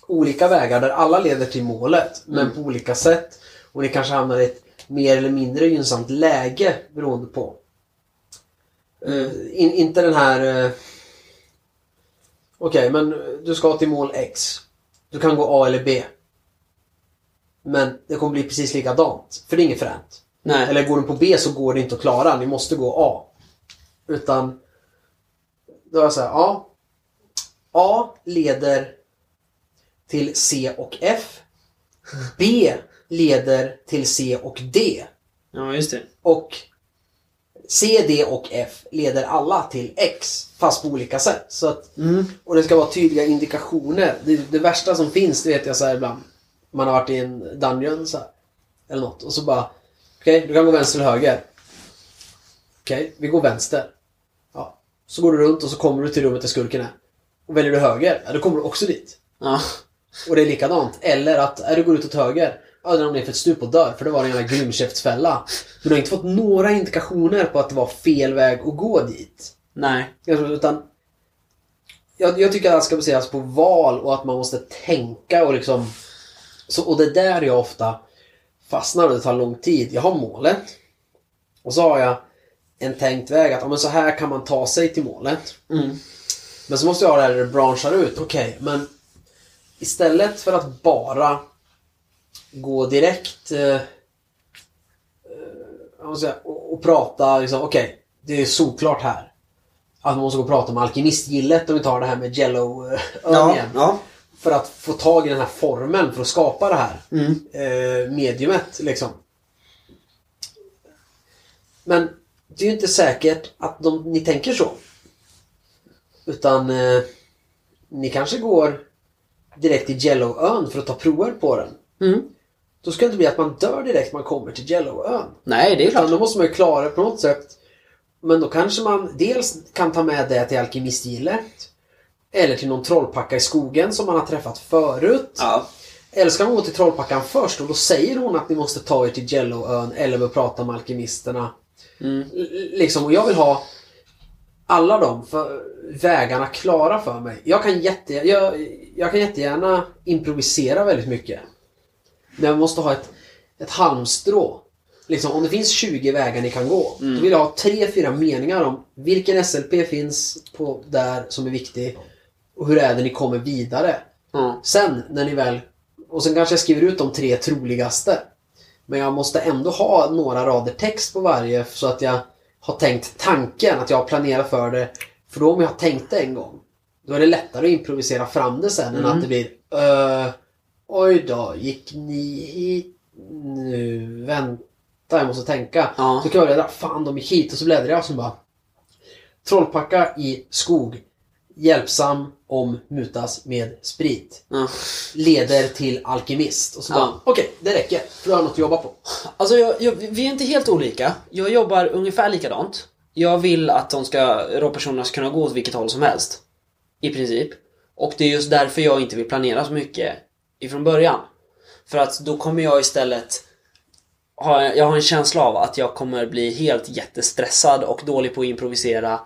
olika vägar där alla leder till målet, men på olika sätt. Och ni kanske hamnar i ett mer eller mindre gynnsamt läge beroende på. Eh, in, inte den här... eh, Okej, men du ska till mål X. Du kan gå A eller B. Men det kommer bli precis likadant. För det är inget fränt. Nej. Eller går du på B så går det inte att klara. Ni måste gå A. Utan då är jag så här, ja. A leder till C och F. B leder till C och D. Ja, just det. Och C, D och F leder alla till X. Fast på olika sätt. Så att, Mm. och det ska vara tydliga indikationer. Det, det värsta som finns, det vet jag så här ibland. Man har varit i en dungeon så här, Eller något. Och så bara... Okej, du kan gå vänster eller höger. Okej, vi går vänster. Ja. Så går du runt och så kommer du till rummet där skurken är. Och väljer du höger, ja då kommer du också dit. Ja. Och det är likadant. Eller att, är du går ut åt höger, ja då ramlar ner för ett stup och dör. För det var en jävla grymkäftsfälla. Men du har inte fått några indikationer på att det var fel väg att gå dit. Nej. Utan jag, jag tycker att allt ska baseras på val och att man måste tänka och liksom... Så, och det är där jag ofta fastnar och det tar lång tid. Jag har målet. Och så har jag en tänkt väg att ja, men så här kan man ta sig till målet. Mm. Men så måste jag ha det här där det branschar ut. Okej, men istället för att bara gå direkt eh, eh, säga, och, och prata liksom, okej, det är såklart här. Att man måste gå och prata med alkemistgillet om vi tar det här med jello eh, Ja. igen. ja. För att få tag i den här formeln för att skapa det här Mm. eh, mediumet liksom. Men det är ju inte säkert att de, ni tänker så. Utan eh, ni kanske går direkt till Jelloön för att ta prover på den. Mm. Då ska det inte bli att man dör direkt man kommer till Jelloön. Nej, det är Utan klart. då måste man ju klara det på något sätt. Men då kanske man dels kan ta med det till alkemistgillet. Eller till någon trollpacka i skogen som man har träffat förut. Ja. Eller ska man gå till trollpackan först och då säger hon att ni måste ta er till Jelloön eller börja prata med alkemisterna. Mm. Liksom, och jag vill ha alla de för, vägarna klara för mig. Jag kan, jätte, jag, jag kan jättegärna improvisera väldigt mycket. Men jag måste ha ett, ett halmstrå. Liksom, om det finns 20 vägar ni kan gå, då vill jag ha 3-4 meningar om vilken SLP finns på där som är viktig och hur är det ni kommer vidare. Ja. Sen när ni väl... Och sen kanske jag skriver ut de tre troligaste. Men jag måste ändå ha några rader text på varje så att jag har tänkt tanken, att jag har planerat för det. För då om jag har tänkt det en gång, då är det lättare att improvisera fram det sen än att det blir uh, Oj då, gick ni hit nu? Vänta, jag måste tänka. Ja. Så kan jag bläddra, fan de gick hit och så bläddrar jag och så bara Trollpacka i skog. Hjälpsam om mutas med sprit. Ja. Leder till alkemist. Och så Ja. bara, okej, det räcker. För då har något att jobba på. Alltså, jag, jag, vi är inte helt olika. Jag jobbar ungefär likadant. Jag vill att de ska, rollpersonerna ska kunna gå åt vilket håll som helst. I princip. Och det är just därför jag inte vill planera så mycket ifrån början. För att då kommer jag istället ha, jag har en känsla av att jag kommer bli helt jättestressad och dålig på att improvisera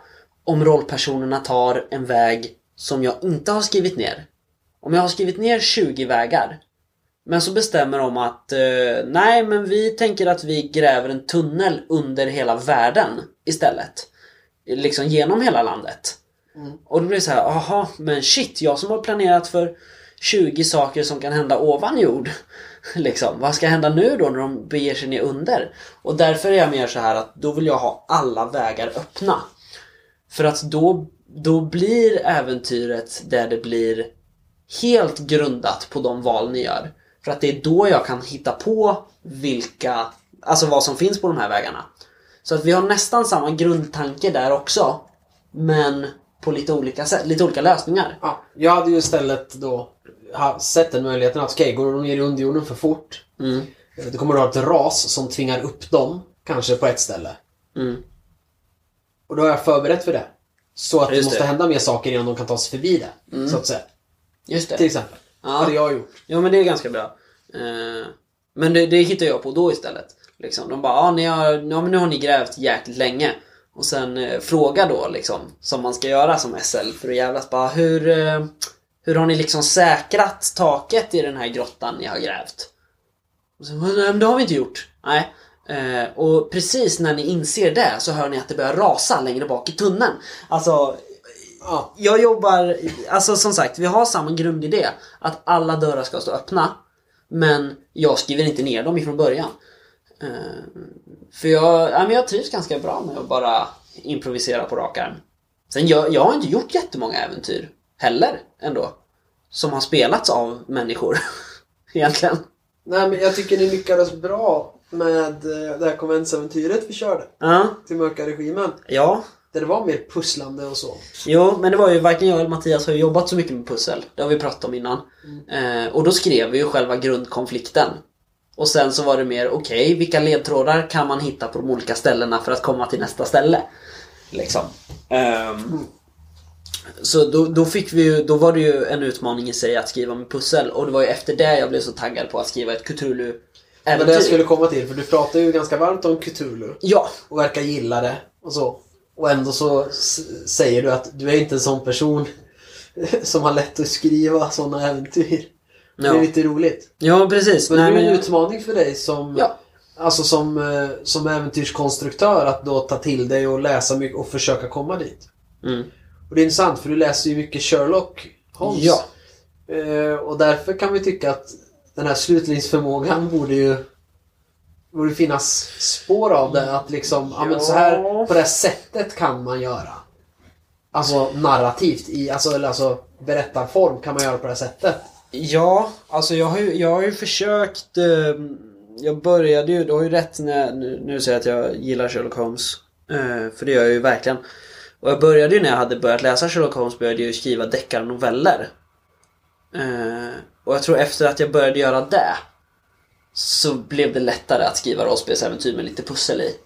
om rollpersonerna tar en väg som jag inte har skrivit ner. Om jag har skrivit ner 20 vägar men så bestämmer de att eh, nej men vi tänker att vi gräver en tunnel under hela världen istället. Liksom genom hela landet. Och då blir det så här, aha men shit jag som har planerat för 20 saker som kan hända ovan jord. (laughs) liksom, vad ska hända nu då när de beger sig ner under? Och därför är jag mer så här att då vill jag ha alla vägar öppna. För att då, då blir äventyret där det blir helt grundat på de val ni gör. För att det är då jag kan hitta på vilka, alltså vad som finns på de här vägarna. Så att vi har nästan samma grundtanke där också. Men på lite olika sätt, lite olika lösningar. Ja, jag hade ju istället då ha- sett den möjligheten att okej, går de ner i underjorden för fort. Mm. Då kommer du ha ett ras som tvingar upp dem. Kanske på ett ställe. Mm. Och då har jag förberett för det. Så att det Just måste det. Mm. hända mer saker innan de kan ta sig förbi det. Så att säga. Just Till det. exempel. Ja. hade jag gjort. Jo men det är ganska bra. Eh, men det, det hittar jag på då istället. Liksom. De bara, ah, ni har, ja, men nu har ni grävt jäkligt länge. Och sen eh, fråga då liksom, som man ska göra som SL för att jävlas bara, hur, eh, hur har ni liksom säkrat taket i den här grottan ni har grävt? Och så, men det har vi inte gjort. Nej. Eh, och precis när ni inser det så hör ni att det börjar rasa längre bak i tunneln. Alltså, Ja. jag jobbar, alltså som sagt, vi har samma grundidé. Att alla dörrar ska stå öppna. Men jag skriver inte ner dem ifrån början. Eh, för jag, ja, men jag trivs ganska bra med att bara improvisera på rak arm. Sen jag, jag har inte gjort jättemånga äventyr heller ändå. Som har spelats av människor. (laughs) Egentligen. Nej men jag tycker ni lyckades bra med eh, det här konventsäventyret vi körde. Ja, Till mörka regimen. ja. Där det var mer pusslande och så. Jo, men det var ju varken jag eller Mattias har ju jobbat så mycket med pussel. Det har vi pratat om innan. Eh, och då skrev vi ju själva grundkonflikten. Och sen så var det mer, okej, vilka ledtrådar kan man hitta på de olika ställena för att komma till nästa ställe? Liksom. Ehm, så då, då fick vi ju, då var det ju en utmaning i sig att skriva med pussel. Och det var ju efter det jag blev så taggad på att skriva ett Cthulhu Men det jag skulle komma till, för du pratar ju ganska varmt om Cthulhu. Ja, och verkar gilla det och så. Och ändå så säger du att du är inte en sån person (laughs) som har lätt att skriva såna äventyr. Det är Ja. lite roligt. ja precis. Men Nej, det är men en utmaning för dig som, Ja. alltså som, eh, som äventyrskonstruktör att då ta till dig och läsa mycket och försöka komma dit. Mm. Och det är intressant för du läser ju mycket Sherlock Holmes. Ja. Eh, och därför kan vi tycka att den här slutningsförmågan borde ju borde finnas spår av det. Att liksom, ja. men så här, på det här sättet kan man göra. Alltså narrativt, i, alltså, eller alltså berättarform kan man göra på det här sättet. Ja, alltså jag har ju, jag har ju försökt... Eh, jag började ju, du har ju rätt när, nu, nu säger jag att jag gillar Sherlock Holmes. Eh, för det gör jag ju verkligen. Och jag började ju när jag hade börjat läsa Sherlock Holmes började jag skriva deckarnoveller. Eh, och jag tror efter att jag började göra det så blev det lättare att skriva rollspelsäventyr med lite pussel i.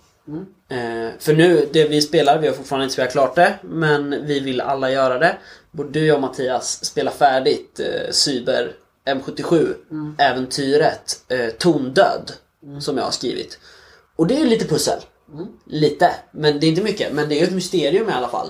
Eh, för nu, det vi spelar, vi har fortfarande inte spelat klart det, men vi vill alla göra det. Både jag och Mattias spela färdigt eh, Cyber M77 äventyret eh, Tondöd som jag har skrivit. Och det är ju lite pussel. Lite, men det är inte mycket. Men det är ju ett mysterium i alla fall.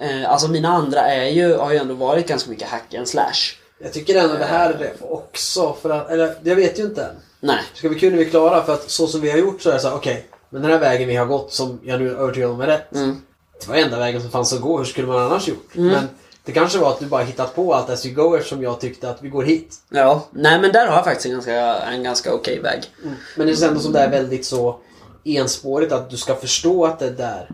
Eh, alltså mina andra är ju, har ju ändå varit ganska mycket hack and slash. Jag tycker ändå det här är det också. För att, eller jag vet ju inte. Nej. Det ska bli kul när vi är klara för att så som vi har gjort så är det så här, okej. men den här vägen vi har gått som jag nu är övertygad om är rätt. Mm. Det var enda vägen som fanns att gå. Hur skulle man annars gjort? Men det kanske var att du bara hittat på allt as you go eftersom jag tyckte att vi går hit. Ja, nej men där har jag faktiskt en ganska, en ganska okej väg. Men det känns ändå som det är väldigt så enspårigt att du ska förstå att det är där.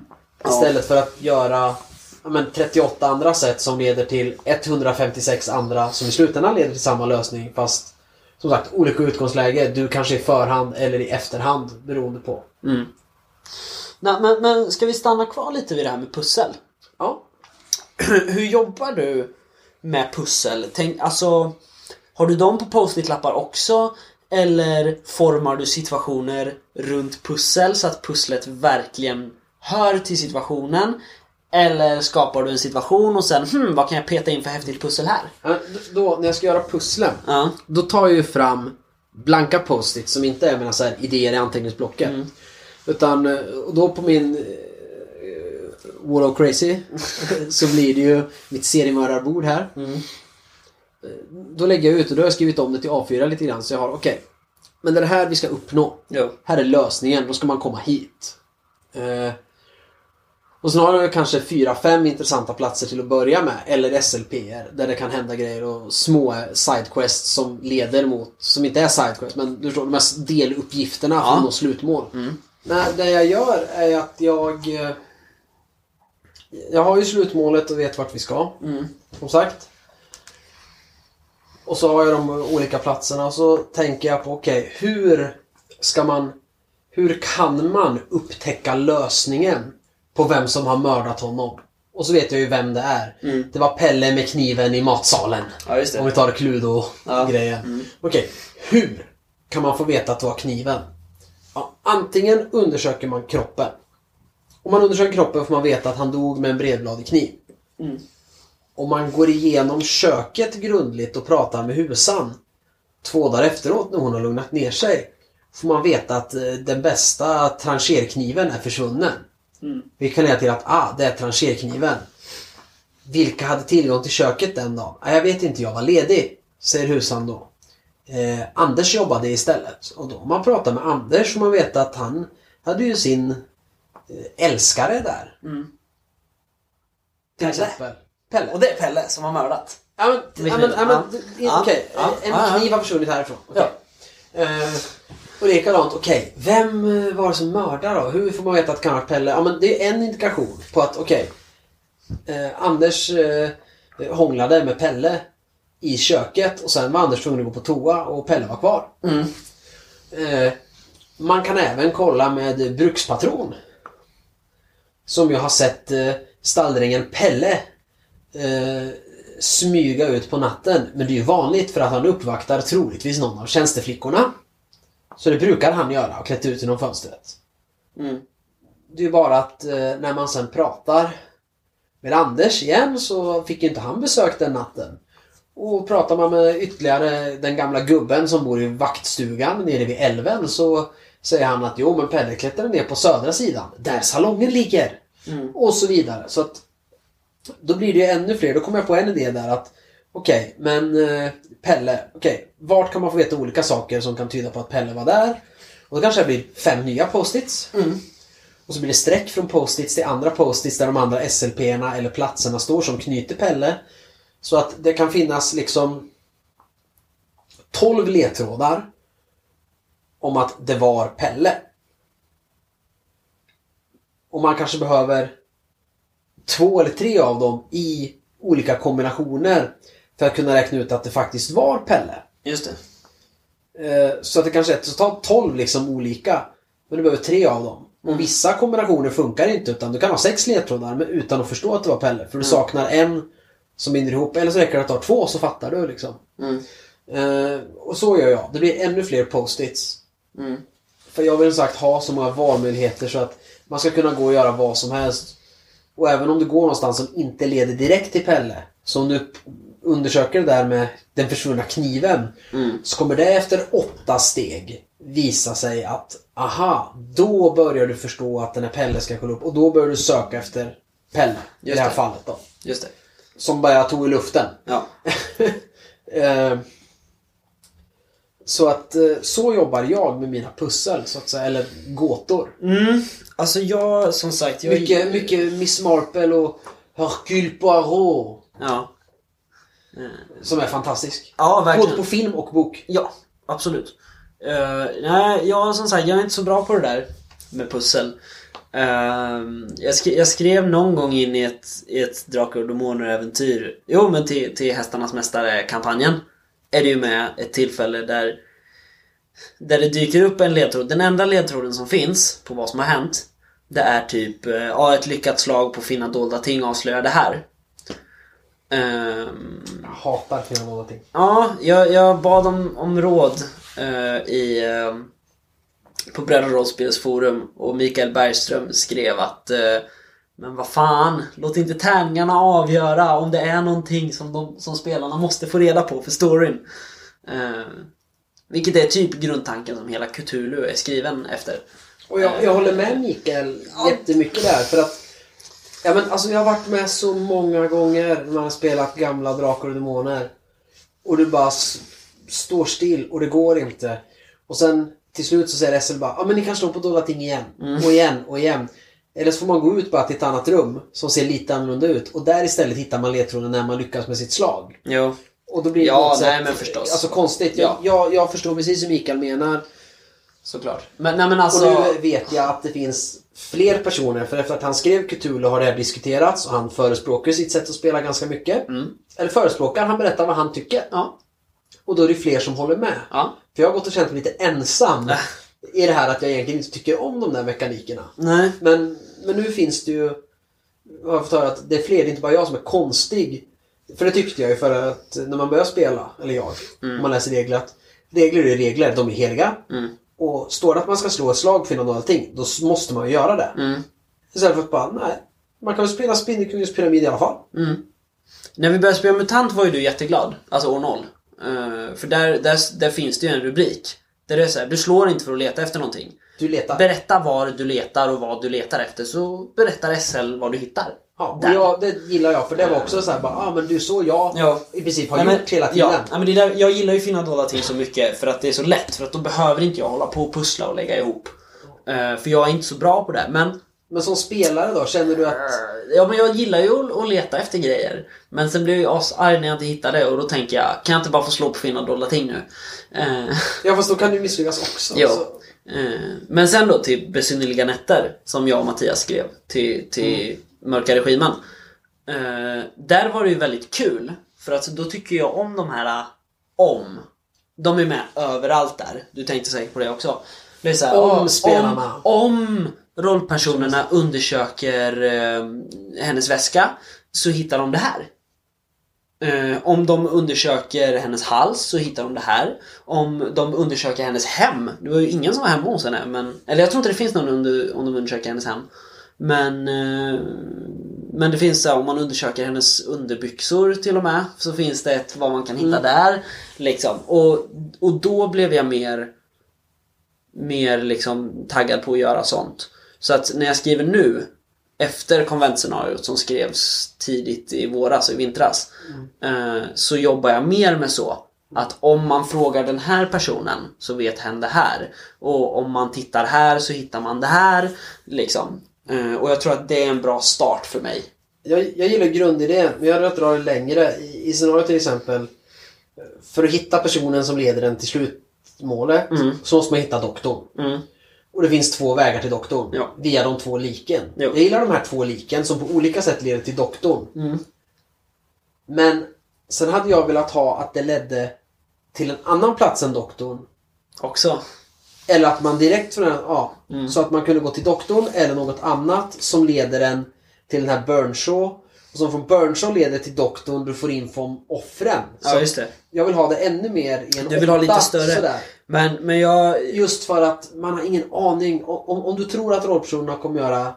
Istället för att göra men 38 andra sätt som leder till 156 andra som i slutändan leder till samma lösning fast som sagt olika utgångsläge. Du kanske i förhand eller i efterhand beroende på. Mm. Nej, men, men ska vi stanna kvar lite vid det här med pussel? Ja. (clears throat) Hur jobbar du med pussel? Tänk, alltså, har du dem på post-it-lappar också? Eller formar du situationer runt pussel så att pusslet verkligen hör till situationen? Eller skapar du en situation och sen hmm, vad kan jag peta in för häftigt pussel här? Då, när jag ska göra pusslen Ja. Då tar jag ju fram blanka post-it som inte är mina så här idéer i anteckningsblocket. Utan eh, och då på min eh, Wall of Crazy (laughs) så blir det ju mitt seriemördarbord här. Mm. Då lägger jag ut och då har jag skrivit om det till A4 lite grann så jag har okej. men det är det här vi ska uppnå. Jo. Här är lösningen, då ska man komma hit. Eh, och sen har jag kanske fyra, fem intressanta platser till att börja med. Eller SLPR där det kan hända grejer och små sidequests som leder mot, som inte är sidequests men du förstår, de här deluppgifterna Ja. för att nå slutmål. Nej, det jag gör är att jag... eh, Jag har ju slutmålet och vet vart vi ska. Mm. Som sagt. Och så har jag de olika platserna och så tänker jag på okej, hur ska man... Hur kan man upptäcka lösningen på vem som har mördat honom? Och så vet jag ju vem det är. Mm. Det var Pelle med kniven i matsalen. Ja, Om vi tar Cluedo-grejen. Ja. Mm. Okej, hur kan man få veta att det var kniven? Ja, antingen undersöker man kroppen. Om man undersöker kroppen får man veta att han dog med en bredbladig kniv. Mm. Om man går igenom köket grundligt och pratar med husan två dagar efteråt när hon har lugnat ner sig får man veta att eh, den bästa trancherkniven är försvunnen. Mm. Vi kan leda till att ah, det är trancherkniven. Vilka hade tillgång till köket den dagen? Ah, jag vet inte, jag var ledig, säger husan då. Eh, Anders jobbade istället. Och då om man pratar med Anders får man veta att han hade ju sin eh, älskare där. Mm. Till exempel. Pelle. Och det är Pelle som har mördat. Ja men, ja, men, ja, men Ja. Ja. okej. Ja. En Ja, ja. kniv har försvunnit härifrån. Okej. Eh, och likadant, okej. Vem eh, var det som mördade då? Hur får man veta att det kan varit Pelle? Ja men det är en indikation på att, okej. eh, Anders eh, hånglade med Pelle i köket och sen var Anders tvungen att gå på toa och Pelle var kvar. Mm. Eh, man kan även kolla med brukspatron. Som jag har sett eh, stalldrängen Pelle eh, smyga ut på natten. Men det är ju vanligt för att han uppvaktar troligtvis någon av tjänsteflickorna. Så det brukar han göra och klätt ut genom fönstret. Mm. Det är ju bara att eh, när man sen pratar med Anders igen så fick inte han besök den natten. Och pratar man med ytterligare den gamla gubben som bor i vaktstugan nere vid älven så säger han att jo men Pelle klättrade ner på södra sidan där salongen ligger. Mm. Och så vidare. Så att då blir det ju ännu fler. Då kommer jag på en idé där att okej, men eh, Pelle, okej, vart kan man få veta olika saker som kan tyda på att Pelle var där? Och då kanske det blir fem nya post-its. Mm. Och så blir det streck från post-its till andra post-its där de andra SLP-erna eller platserna står som knyter Pelle. Så att det kan finnas liksom 12 ledtrådar om att det var Pelle. Och man kanske behöver två eller tre av dem i olika kombinationer för att kunna räkna ut att det faktiskt var Pelle. Just det. Eh, Så att det kanske är ta 12 liksom olika. Men du behöver tre av dem. Och vissa kombinationer funkar inte utan du kan ha sex ledtrådar men utan att förstå att det var Pelle. För du saknar en som binder ihop. Eller så räcker det att du har två så fattar du liksom. Mm. Eh, och så gör jag. Det blir ännu fler post-its. Mm. För jag vill som sagt ha så många valmöjligheter så att man ska kunna gå och göra vad som helst. Och även om du går någonstans som inte leder direkt till Pelle. Så om du undersöker det där med den försvunna kniven. Mm. Så kommer det efter åtta steg visa sig att aha, då börjar du förstå att den här Pelle ska kolla upp. Och då börjar du söka efter Pelle. I Just det här det. fallet då. Just det. Som bara jag tog i luften. Ja. (laughs) Eh, Så att eh, så jobbar jag med mina pussel, så att säga, eller gåtor. Mm. Alltså jag, som sagt, jag... Mycket, mycket Miss Marple och Hercule Poirot. Ja. Som är fantastisk. Ja, verkligen. Både på film och bok. Ja, absolut. Uh, nej, jag som sagt, jag är inte så bra på det där med pussel. Ehm, jag, skrev, jag skrev någon gång in i ett, i ett Drakar och Demoner-äventyr. Jo, men till, till Hästarnas Mästare-kampanjen. Är det ju med ett tillfälle där där det dyker upp en ledtråd. Den enda ledtråden som finns på vad som har hänt Det är typ eh, ja, ett lyckat slag på finna dolda ting avslöjar det här. Ehm, Jag hatar film och någonting. Ja, jag, jag bad om, om råd eh, i, eh, på Bröd och rollspelsforum och Mikael Bergström skrev att eh, Men vad fan, låt inte tärningarna avgöra om det är någonting som, de, som spelarna måste få reda på för storyn. Eh, vilket är typ grundtanken som hela Cthulhu är skriven efter. Och jag, jag håller med Mikael jättemycket där. För att ja, men, alltså, jag har varit med så många gånger när man har spelat gamla Drakar och Demoner. Och du bara står still och det går inte. Och sen till slut så säger SL bara ja men ni kan slå på dolda ting igen. Och igen och igen. Eller så får man gå ut bara till ett annat rum som ser lite annorlunda ut. Och där istället hittar man ledtråden när man lyckas med sitt slag. Jo. Och då blir det Ja, nej, sätt, men förstås. Alltså konstigt. Jag, jag, jag förstår precis hur Mikael menar. Såklart. Men, nej, men Och alltså... nu vet jag att det finns fler personer, för efter att han skrev Cthulhu har det här diskuterats och han förespråkar sitt sätt att spela ganska mycket. Mm. Eller förespråkar, han berättar vad han tycker. Ja. Och då är det fler som håller med. Ja. För jag har gått och känt mig lite ensam Äh. I det här att jag egentligen inte tycker om de där mekanikerna. Nej. Men, men nu finns det ju... Jag har fått höra att det är fler, det är inte bara jag som är konstig. För det tyckte jag ju för att när man börjar spela, eller jag, om man läser regler att regler är regler, de är heliga. Mm. Och står det att man ska slå ett slag för något allting, då måste man ju göra det. Mm. Istället för att bara, nej. Man kan väl spela Spindelkungens pyramid i alla fall. Mm. När vi började spela MUTANT var ju du jätteglad. Alltså år 0. Eh, för där, där, där finns det ju en rubrik. Där det är så här, du slår inte för att leta efter någonting. Du letar. Berätta var du letar och vad du letar efter så berättar SL vad du hittar. ja, och jag, det gillar jag, för det var också så här, bara, ah, men du så jag Ja. i princip har Nej, men- gjort hela tiden. Ja, men det där, jag gillar ju finna dolda ting så mycket för att det är så lätt. För att då behöver inte jag hålla på och pussla och lägga ihop. Eh, för jag är inte så bra på det. Men, Men som spelare då, känner du att... ja, men jag gillar ju att, leta efter grejer. Men sen blir jag asarg när jag inte hittar det och då tänker jag, kan jag inte bara få slå på finna dolda ting nu? Eh, Ja, fast då kan du misslyckas också. Så. Eh, Men sen då till Besynnerliga nätter som jag och Mattias skrev till, till Mörka regimen. Eh, där var det ju väldigt kul för att då tycker jag om de här om. De är med överallt där. Du tänkte säkert på det också. Det är så här, Om "Åh, spelarna." Om, om rollpersonerna undersöker eh, hennes väska så hittar de det här. Eh, om de undersöker hennes hals så hittar de det här. Om de undersöker hennes hem. Det var ju ingen som var hemma hos henne. Men, eller jag tror inte det finns någon under, om de undersöker hennes hem. Men, eh, men det finns så om man undersöker hennes underbyxor till och med. Så finns det ett vad man kan hitta där. Liksom. Och, och då blev jag mer, mer liksom taggad på att göra sånt. Så att när jag skriver nu efter konventscenariot som skrevs tidigt i våras och i vintras eh, så jobbar jag mer med så att om man frågar den här personen så vet hen det här. Och om man tittar här så hittar man det här. Liksom. Eh, och jag tror att det är en bra start för mig. Jag, jag gillar grundidén, men jag hade velat dra det längre. I, I scenariot till exempel. För att hitta personen som leder den till slutmålet så måste man hitta doktorn. Mm. Och det finns två vägar till doktorn. Ja. Via de två liken. Jo. Jag gillar de här två liken som på olika sätt leder till doktorn. Mm. Men sen hade jag velat ha att det ledde till en annan plats än doktorn. Också. Eller att man direkt från den, ja, Mm. så att man kunde gå till doktorn eller något annat som leder en till den här Burnshaw. Och som från Burnshaw leder till doktorn, du får info om offren. Ja, Så just det. Jag vill ha det ännu mer i en Du vill ha lite åtta, större. Sådär. Men, men jag... Just för att man har ingen aning. Om, om du tror att rollpersonerna kommer göra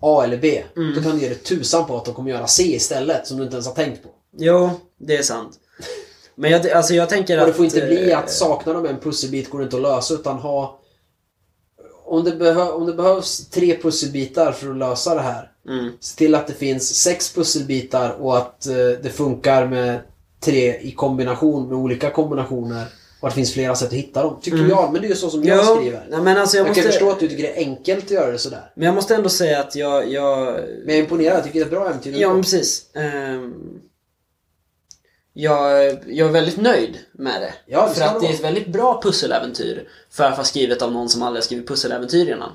A eller B. Mm. Då kan du ge dig tusan på att de kommer göra C istället. Som du inte ens har tänkt på. Jo, det är sant. Men jag, alltså jag tänker Och att... det får inte bli eh, att saknar de en pusselbit går det inte att lösa utan ha... Om det, behö, om det behövs tre pusselbitar för att lösa det här. Mm. Se till att det finns sex pusselbitar och att eh, det funkar med tre i kombination med olika kombinationer. Och det finns flera sätt att hitta dem. Tycker jag. Men det är ju så som jag Jo, skriver. nej, men alltså jag, Jag måste... kan förstå att du tycker det är enkelt att göra det sådär. Men jag måste ändå säga att jag... jag... Men jag är imponerad. Jag tycker det är ett bra äventyr. Ja, men precis. Ehm, jag, jag är väldigt nöjd med det. Ja, det för att det är ett väldigt bra pusseläventyr. För att vara skrivet av någon som aldrig skrivit pusseläventyr innan.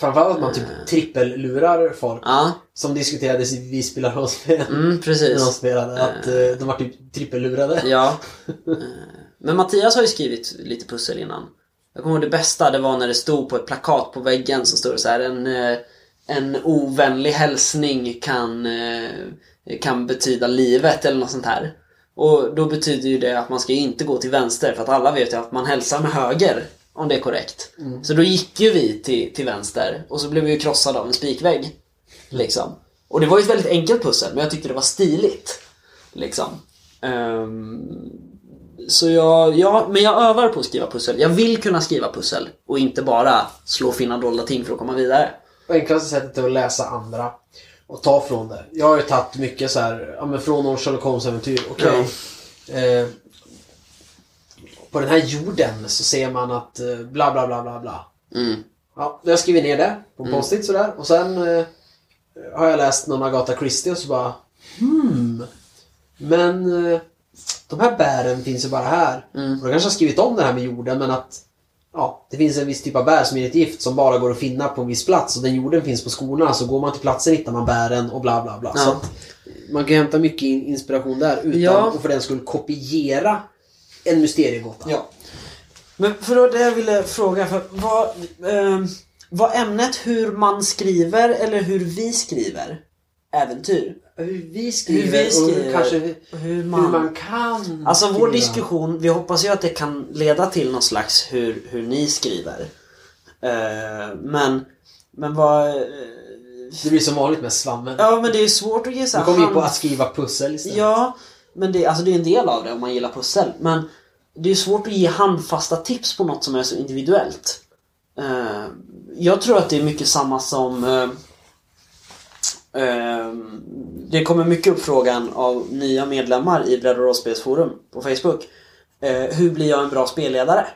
Framförallt att man typ trippellurar folk. Ja, Som diskuterades i Vi spelar rollspel. mm, När de precis. spelade. Att eh, de var typ trippellurade. Ja. (laughs) Men Mattias har ju skrivit lite pussel innan. Jag kommer ihåg det bästa, det var när det stod på ett plakat på väggen så stod så här en, eh, en ovänlig hälsning kan, eh, kan betyda livet eller något sånt här. Och då betyder ju det att man ska inte gå till vänster för att alla vet ju att man hälsar med höger. Om det är korrekt. Så då gick ju vi till, till vänster och så blev vi ju krossade av en spikvägg. Liksom. Och det var ju ett väldigt enkelt pussel men jag tyckte det var stiligt. Liksom. Ehm, så jag, ja, men jag övar på att skriva pussel. Jag vill kunna skriva pussel och inte bara slå finna dolda ting för att komma vidare. Enklaste sättet är att läsa andra. Och ta från det. Jag har ju tagit mycket så här, ja men från någon Sherlock Holmes-äventyr. Okej. Eh, på den här jorden så ser man att eh, bla bla bla bla bla. Mm. Ja, jag skriver ner det på post-it sådär. Och sen eh, har jag läst någon Agatha Christie och så bara Hmm. Men eh, de här bären finns ju bara här. Mm. Och då kanske har skrivit om det här med jorden men att Ja, det finns en viss typ av bär som är ett gift som bara går att finna på en viss plats och den jorden finns på skorna så går man till platsen hittar man bären och bla bla bla. Ja. Så att man kan hämta mycket in- inspiration där utan Ja. att för den skull kopiera en mysteriegåta. Ja. Men för då det jag ville fråga, för vad, ehm, var ämnet hur man skriver eller hur vi skriver äventyr? Hur vi skriver, Hur vi och skriver hur, kanske hur, Hur hur man... man kan Alltså vår skriva. diskussion, vi hoppas ju att det kan leda till någon slags hur, hur ni skriver. Eh, men, men vad... eh, Det blir som vanligt med svammen. ja men det är svårt att ge så Nu kommer vi på att skriva pussel istället. Ja, men det, alltså det är en del av det om man gillar pussel. Men det är svårt att ge handfasta tips på något som är så individuellt. Eh, jag tror att det är mycket samma som... eh, det kommer mycket upp frågan av nya medlemmar i Bredd och rollspelsforum på Facebook. Eh, hur blir jag en bra spelledare?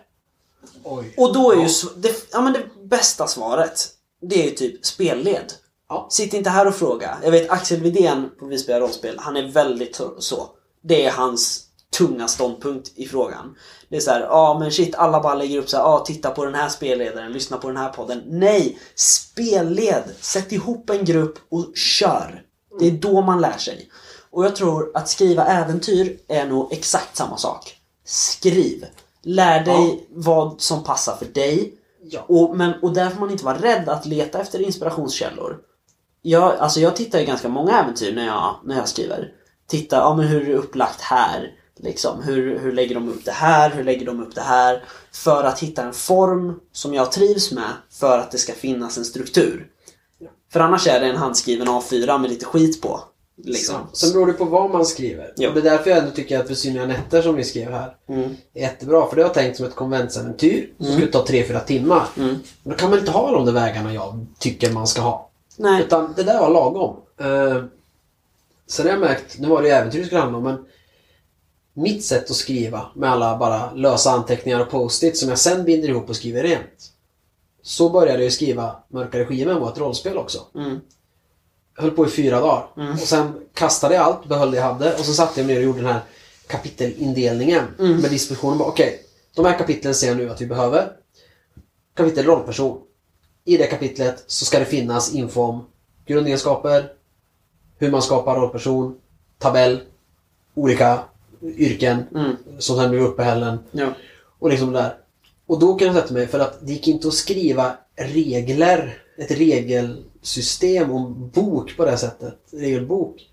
Oj. Och då är ju det, ja, men det bästa svaret Det är ju typ spelled. Ja. Sitt inte här och fråga. Jag vet Axel Widén på Vi spelar rollspel, han är väldigt så. Det är hans tunga ståndpunkt i frågan. Det är så här, ja men shit alla bara lägger upp så här, ja titta på den här spelledaren, lyssna på den här podden. Nej! Spelled! Sätt ihop en grupp och kör! Det är då man lär sig. Och jag tror att skriva äventyr är nog exakt samma sak. Skriv! Lär dig vad som passar för dig. Ja. Och, men, och där får man inte vara rädd att leta efter inspirationskällor. Jag, alltså jag tittar ju ganska många äventyr när jag, när jag skriver. titta, ja men hur är det upplagt här? Liksom, hur, hur lägger de upp det här? Hur lägger de upp det här? För att hitta en form som jag trivs med för att det ska finnas en struktur. För annars är det en handskriven A4 med lite skit på. Liksom. Sen beror det på vad man skriver. Ja. Det är därför jag ändå tycker att Besynliga nätter som vi skrev här Mm. är jättebra. För det har jag tänkt som ett konventsäventyr som skulle ta 3-4 timmar. Mm. Men då kan man inte ha de där vägarna jag tycker man ska ha. Nej. Utan det där var lagom. Uh, sen har jag märkt, nu var det ju äventyr det skulle handla om, men mitt sätt att skriva med alla bara lösa anteckningar och post-it som jag sen binder ihop och skriver rent. Så började jag skriva Mörka regimen var ett rollspel också. Mm. Jag höll på i fyra dagar. Mm. Och sen kastade jag allt, behöll det jag hade och så satte jag mig ner och gjorde den här kapitelindelningen Mm. med dispositionen. Bara, Okej, de här kapitlen ser jag nu att vi behöver. Kapitel rollperson. I det kapitlet så ska det finnas info om grundegenskaper, hur man skapar rollperson, tabell, olika yrken Mm. som sen blir uppehällen Ja. och liksom där. Och då kan jag sätta mig, för att det gick inte att skriva regler, ett regelsystem om bok på det här sättet. Regelbok.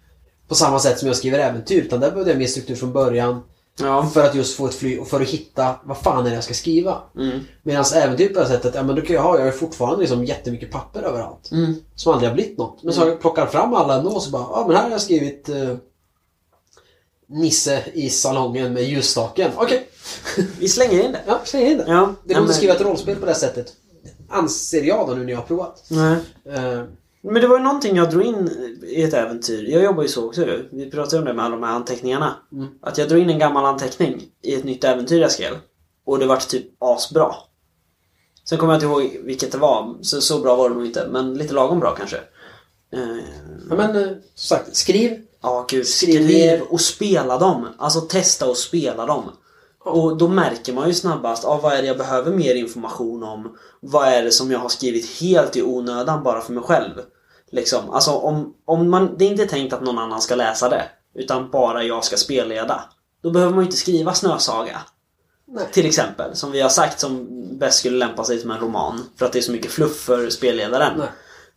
På samma sätt som jag skriver äventyr. Utan där behövde jag mer struktur från början. Ja. För att just få ett fly och för att hitta vad fan är det jag ska skriva. Mm. Medan äventyr på det här sättet, ja men då kan jag ha, jag har fortfarande liksom jättemycket papper överallt. Mm. Som aldrig har blivit något. Men så jag plockar fram alla ändå och så bara, ja men här har jag skrivit eh, Nisse i salongen med ljusstaken. Okej, (laughs) Vi slänger in det. ja släng in det. Ja. Det går inte att skriva ett rollspel på det sättet. Anser jag då nu när jag har provat. Nej. Eh, Men det var ju någonting jag drog in i ett äventyr. Jag jobbar ju så också. Vi pratade om det med alla de här anteckningarna. Mm. Att jag drog in en gammal anteckning i ett nytt äventyr jag skrev. Och det vart typ asbra. Sen kommer jag inte ihåg vilket det var. Så, så bra var det nog inte. Men lite lagom bra kanske. Eh, ja, men eh, som sagt, skriv. Ja, gud. Skriv och spela dem. Alltså testa och spela dem. Och då märker man ju snabbast, ah, vad är det jag behöver mer information om? Vad är det som jag har skrivit helt i onödan bara för mig själv? Liksom, alltså om, om man, det är inte tänkt att någon annan ska läsa det. Utan bara jag ska spelleda. Då behöver man ju inte skriva Snösaga. Nej. Till exempel, som vi har sagt som bäst skulle lämpa sig som en roman. För att det är så mycket fluff för spelledaren. Nej.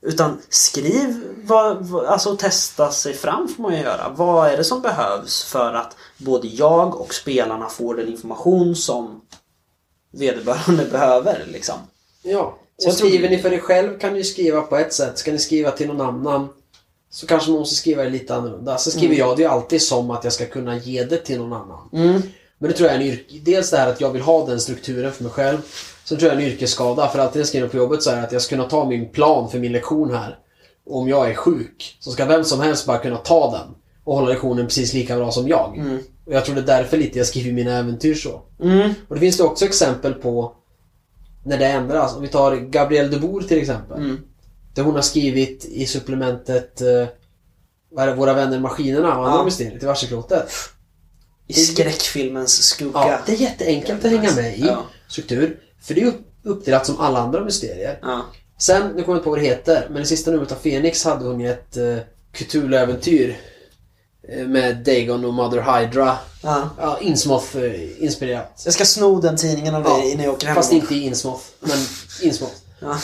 Utan skriv, vad, alltså testa sig fram får man ju göra. Vad är det som behövs för att både jag och spelarna får den information som vederbörande (laughs) behöver liksom. Ja. Så Och skriver ni för er själv kan ni skriva på ett sätt. Ska ni skriva till någon annan så kanske man måste skriva det lite annorlunda. Så skriver jag det ju alltid som att jag ska kunna ge det till någon annan. Mm. Men det tror jag är en yrke... Dels det här att jag vill ha den strukturen för mig själv. Sen tror jag en yrkesskada. För alltid när jag skriver på jobbet så är det att jag ska kunna ta min plan för min lektion här. Och om jag är sjuk så ska vem som helst bara kunna ta den. Och hålla lektionen precis lika bra som jag. Mm. Och jag tror det är därför lite jag skriver mina äventyr så. Mm. Och det finns det också exempel på när det ändras. Om vi tar Gabrielle de Boer till exempel. Mm. Det hon har skrivit i supplementet eh, Våra vänner Maskinerna och andra Ja. mysterier till Varseklotet. I skräckfilmens skugga. Ja, det är jätteenkelt att hänga med i Ja. struktur. För det är upp- uppdelat som alla andra mysterier. Ja. Sen, nu kommer jag inte på vad det heter, men i sista numret av Phoenix hade hon ju ett uh, Cthulhu-äventyr. eh, med Dagon och Mother Hydra. Ja. Ja, Innsmouth eh, inspirerat. Jag ska sno den tidningen av dig innan jag åker hem. Fast inte i Innsmouth, men Innsmouth. Ja.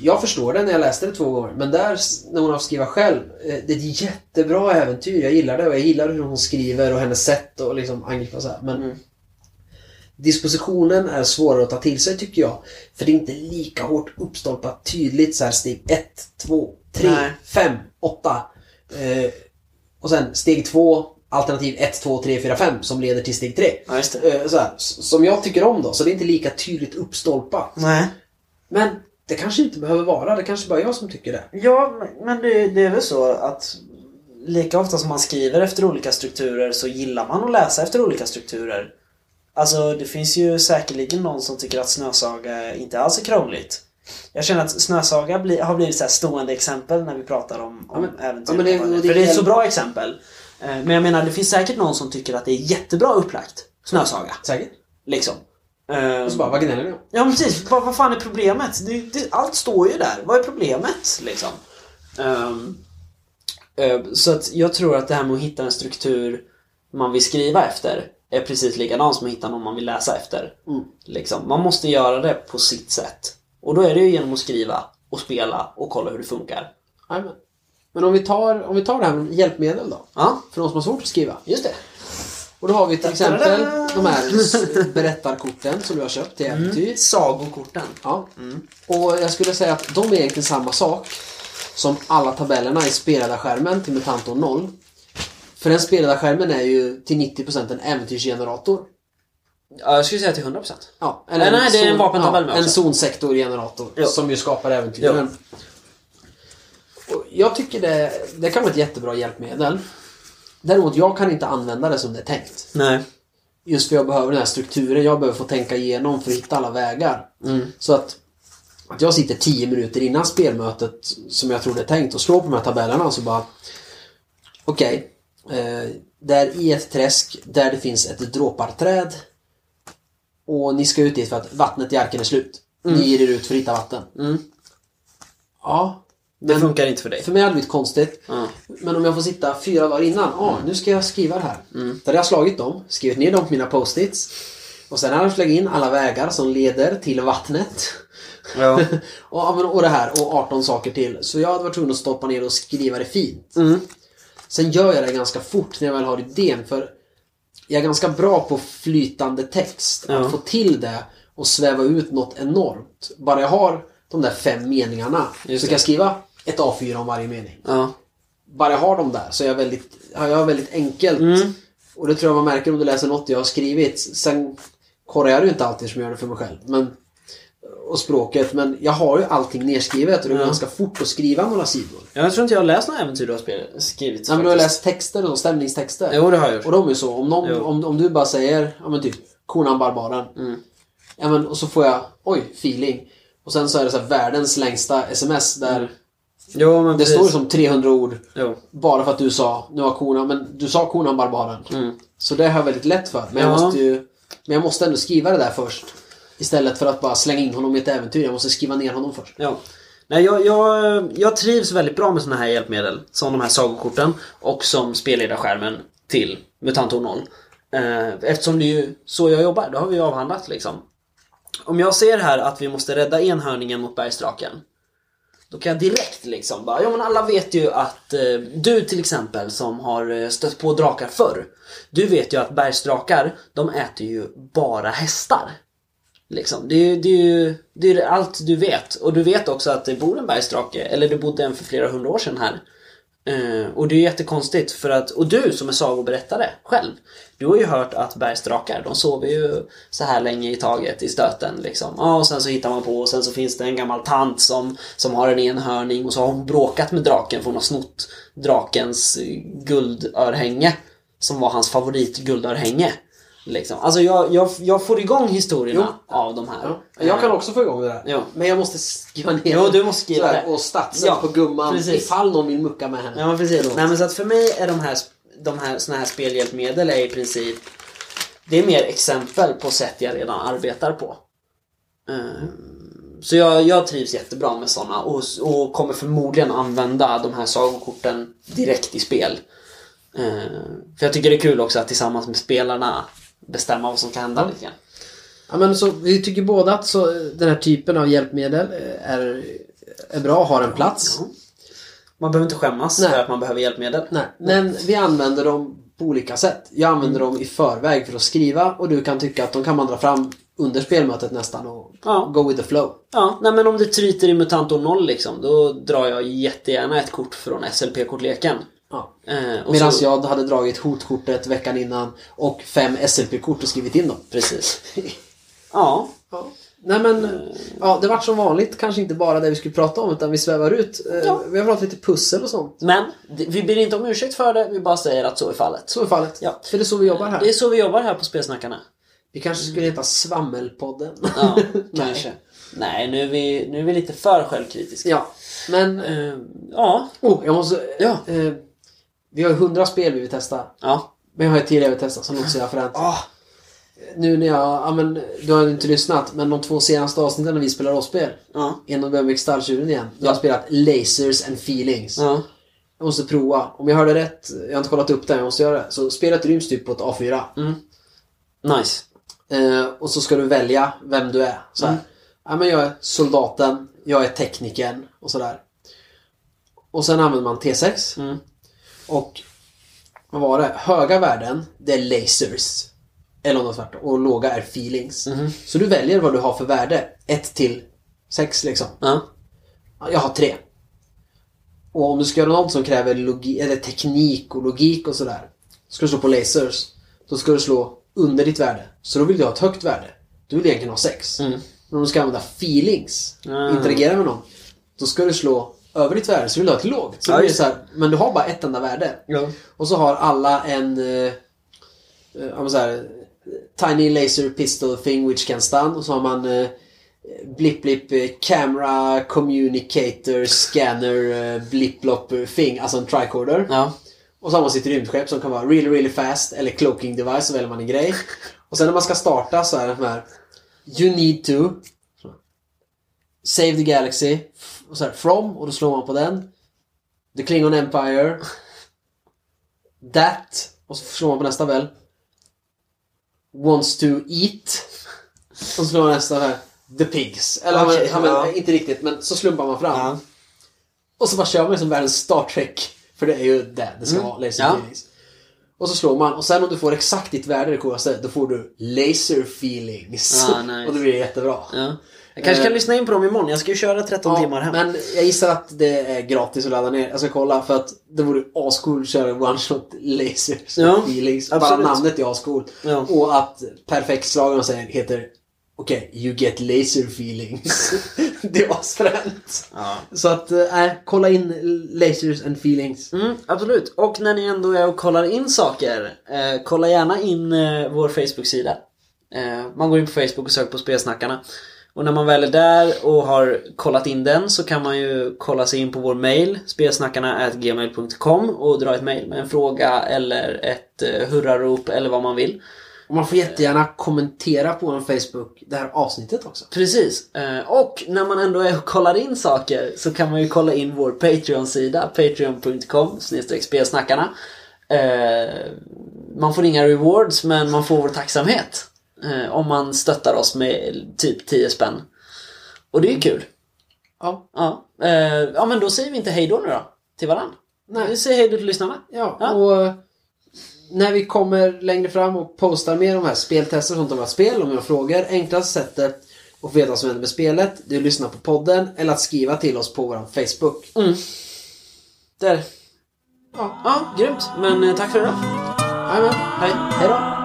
Jag förstår det när jag läste det två gånger, men där, när hon har skriva själv, det är ett jättebra äventyr. Jag gillar det och jag gillar hur hon skriver och hennes sätt och liksom angripa så här. Men Mm. Dispositionen är svårare att ta till sig tycker jag. För det är inte lika hårt uppstolpat tydligt så här steg 1, 2, 3, Nej. 5, 8. Eh, och sen steg 2, alternativ 1, 2, 3, 4, 5 som leder till steg 3. Ja. Eh, så här, s- som jag tycker om då, så det är inte lika tydligt uppstolpat. Nej. Men det kanske inte behöver vara, det kanske bara jag som tycker det. Ja, men det, det är väl så att lika ofta som man skriver efter olika strukturer så gillar man att läsa efter olika strukturer. Alltså det finns ju säkerligen någon som tycker att Snösaga inte alls är krångligt. Jag känner att Snösaga bli, har blivit så här stående exempel när vi pratar om, om men- äventyr. ja, men det- För det- det är ett så bra exempel. Eh, Men jag menar, det finns säkert någon som tycker att det är jättebra upplagt. Snösaga. Säkert. Liksom. Eh, Och så bara, vad gnäller om? Ja men precis, vad, vad fan är problemet? Det, det, allt står ju där. Vad är problemet? Liksom. Ehm, eh, så att jag tror att det här med att hitta en struktur man vill skriva efter är precis likadant som att hitta någon man vill läsa efter. Mm. Liksom. Man måste göra det på sitt sätt. Och då är det ju genom att skriva och spela och kolla hur det funkar. Jajamän. Men om vi tar, om vi tar det här med hjälpmedel då. Ja, För de som har svårt att skriva. just det. Och då har vi till exempel de här berättarkorten som du har köpt till äventyr. Sagokorten. Ja. Och jag skulle säga att de är egentligen samma sak som alla tabellerna i spelledarskärmen till Mutanto 0. För den spelledarskärmen är ju till 90% en äventyrsgenerator. Ja, jag skulle säga till 100%. Ja, Nej, nej, det är en vapentabell med En också. zonsektorgenerator Ja. som ju skapar äventyren. Och Jag tycker det, det kan vara ett jättebra hjälpmedel. Däremot, jag kan inte använda det som det är tänkt. Nej. Just för jag behöver den här strukturen. Jag behöver få tänka igenom för att hitta alla vägar. Så att, att jag sitter 10 minuter innan spelmötet som jag tror det är tänkt och slår på de här tabellerna och så bara Okej. eh, där i ett träsk där det finns ett dråparträd och ni ska ut dit för att vattnet i arken är slut. Ni ger er ut för att hitta vatten. Mm. Ja. Det funkar inte för dig. för mig hade det blivit konstigt. Ja. Men om jag får sitta fyra dagar innan. Ja, nu ska jag skriva det här. Mm. Då hade jag slagit dem, skrivit ner dem på mina post-its. Och sen hade jag slagit in alla vägar som leder till vattnet. Ja. (laughs) och, och det här och 18 saker till. Så jag hade varit tvungen att stoppa ner och skriva det fint. Sen gör jag det ganska fort när jag väl har idén. För jag är ganska bra på flytande text. Ja. Att få till det och sväva ut något enormt. Bara jag har de där fem meningarna Just så det. kan jag skriva ett A4 om varje mening. Ja. Bara jag har dem där så är jag väldigt, har jag väldigt enkelt. Mm. Och det tror jag man märker om du läser något jag har skrivit. Sen korrar jag det inte alltid som jag gör det för mig själv. Men, och språket. Men jag har ju allting nerskrivet och det går Ja. ganska fort att skriva några sidor. Jag tror inte jag har läst några äventyr du har skrivit. Nej, men du har faktiskt. läst texter och stämningstexter. Jo, det har jag gjort. Och de är ju så. Om, någon, om, om du bara säger, ja men typ, Konan Barbaren. Mm. Ja men och så får jag, oj, feeling. Och sen så är det så här världens längsta sms där Mm. Jo, men det precis. står som 300 ord. Jo. Bara för att du sa, nu har konan, men du sa konan Barbaren. Mm. Så det har jag väldigt lätt för. Men jag Ja. måste ju, men jag måste ändå skriva det där först. Istället för att bara slänga in honom i ett äventyr. Jag måste skriva ner honom först. Ja. Nej, jag, jag, jag trivs väldigt bra med såna här hjälpmedel. Som de här sagokorten och som spelledarskärmen till Mutanto 0. Eh, eftersom det är ju så jag jobbar, det har vi ju avhandlat liksom. Om jag ser här att vi måste rädda enhörningen mot bergsdraken. Då kan jag direkt liksom bara, ja men alla vet ju att eh, du till exempel som har eh, stött på drakar förr. Du vet ju att bergsdrakar, de äter ju bara hästar. Liksom. Det, är, ju- det, är det är allt du vet. Och du vet också att det bor en bergsdrake, eller det bodde en för flera hundra år sedan här. Uh, och det är jättekonstigt för att, och du som är sagoberättare själv, du har ju hört att bergsdrakar, de sover ju så här länge i taget i stöten liksom. Ja, och sen så hittar man på och sen så finns det en gammal tant som, som har en enhörning och så har hon bråkat med draken för hon har snott drakens guldörhänge. Som var hans favorit guldörhänge. Liksom. Alltså jag, jag, jag får igång historierna av de här. Ja. Jag kan också få igång det där. Ja. Men jag måste skriva ner Jo, du måste skriva det. Och statsen Ja, på gumman precis. ifall någon vill mucka med henne. Ja precis. Nej men så att för mig är de här, de här såna här spelhjälpmedel är i princip Det är mer exempel på sätt jag redan arbetar på. Eh, Så jag, jag trivs jättebra med såna och, och kommer förmodligen använda de här sagokorten direkt i spel. Eh, För jag tycker det är kul också att tillsammans med spelarna bestämma vad som kan hända lite grann. Ja, men så, vi tycker båda att så, den här typen av hjälpmedel eh, är, är bra, har en plats. Man behöver inte skämmas Nej. för att man behöver hjälpmedel. Nej, men vi använder dem på olika sätt. Jag använder Mm. dem i förväg för att skriva och du kan tycka att de kan man dra fram under spelmötet nästan och Ja. go with the flow. Ja, nej men om det tryter i Mutanto 0 liksom, då drar jag jättegärna ett kort från SLP-kortleken. Ja. Eh, Medan så- jag hade dragit hotkortet veckan innan och fem SLP-kort och skrivit in dem. Precis. (laughs) Ja, Ja. Nej men, ja, det vart som vanligt kanske inte bara det vi skulle prata om utan vi svävar ut. Eh, Ja. Vi har pratat lite pussel och sånt. men vi ber inte om ursäkt för det, vi bara säger att så är fallet. Så är fallet. Ja. För det är så vi jobbar här. Det är så vi jobbar här på Spelsnackarna. Vi kanske skulle heta Svammelpodden. Ja, (laughs) kanske. Nej, nu är, vi, nu är vi lite för självkritiska. Ja, men... Eh, ja, Oh, jag måste... Ja. Eh, vi har ju hundra spel vi vill testa. ja. Men jag har till jag vill testa som också jag har förändrat. Ah, Nu när jag... Ja, men, du har ju inte lyssnat, men de två senaste avsnitten när vi spelar rollspel. ja. En av dem är Stalltjuren igen. Jag har spelat Lasers and Feelings. ja. Jag måste prova. Om jag hörde rätt, jag har inte kollat upp det, jag måste göra det. Så spelet ryms typ på ett A4. Nice. Eh, och så ska du välja vem du är. Så. Mm. Ja, men jag är soldaten, jag är teknikern och sådär. Och sen använder man T6. Mm. Och vad var det? Höga värden, det är lasers. Eller var tvärtom. Och låga är feelings. Mhm. Så du väljer vad du har för värde. 1 till 6 liksom. Ja, Jag har 3. Och om du ska göra något som kräver logi- eller teknik och logik och sådär. Ska du slå på lasers. Då ska du slå under ditt värde. Så då vill du ha ett högt värde. Du vill egentligen ha 6. Mm. Men om du ska använda feelings, Ah. interagera med någon. Då ska du slå över ditt värde så vill du ha ett lågt. Så Ja, det så här, men du har bara ett enda värde. Ja. Och så har alla en eh, eh, så här, Tiny laser pistol thing which can stun. Och så har man eh, blip blip eh, camera communicator scanner eh, blip blop thing. Alltså en tricorder. Ja. Och så har man sitt rymdskepp som kan vara really really fast eller cloaking device så väljer man en grej. (laughs) Och sen när man ska starta så är det de här You need to Save the Galaxy och så här, From och då slår man på den. The Klingon Empire. That och så slår man på nästa väl. Wants to eat. Och så slår man nästa här. The Pigs. Eller Okej, ja, men, ja. inte riktigt men så slumpar man fram. Ja. Och så bara kör man som världens Star Trek. För det är ju det det ska Mm. vara. Laser Ja. feelings. Och så slår man och sen om du får exakt ditt värde det coolaste, då får du laser feelings. Ah, nice. (laughs) och det blir jättebra. Ja. Jag kanske kan Eh. lyssna in på dem imorgon. Jag ska ju köra 13 Ja, timmar hem. Men jag gissar att det är gratis att ladda ner. Jag ska kolla för att det vore ascool att köra one shot lasers Ja, feelings. Bara absolut. namnet är ascool. Ja. Och att perfektslagen säger heter Okej, you get laser feelings. (laughs) det är asfränt. Ja. Så att, äh, kolla in lasers and feelings. Mm, absolut. Och när ni ändå är och kollar in saker, eh, kolla gärna in eh, vår Facebook-sida. Eh, man går in på Facebook och söker på Spelsnackarna. Och när man väl är där och har kollat in den så kan man ju kolla sig in på vår mail, spelsnackarna.gmail.com och dra ett mail med en fråga eller ett eh, hurrarop eller vad man vill. Och man får jättegärna kommentera på vår Facebook det här avsnittet också. Precis. Eh, Och när man ändå är och kollar in saker så kan man ju kolla in vår Patreon-sida. Patreon.com spelsnackarna. Eh, Man får inga rewards men man får vår tacksamhet. eh, Om man stöttar oss med typ 10 spänn. Och det är ju kul. Ja. Ja, ja men då säger vi inte hej då nu då. Till varandra. Nej. Vi säger hej då till lyssnarna. Ja, Ja. och när vi kommer längre fram och postar mer om här speltester och sånt om våra spel, om era frågor. Enklaste sättet att veta vad som händer med spelet, det är att lyssna på podden eller att skriva till oss på vår Facebook. Mm. Där. Ja, Ja, grymt. Men eh, tack för idag. jajamän. Hej. Hej då!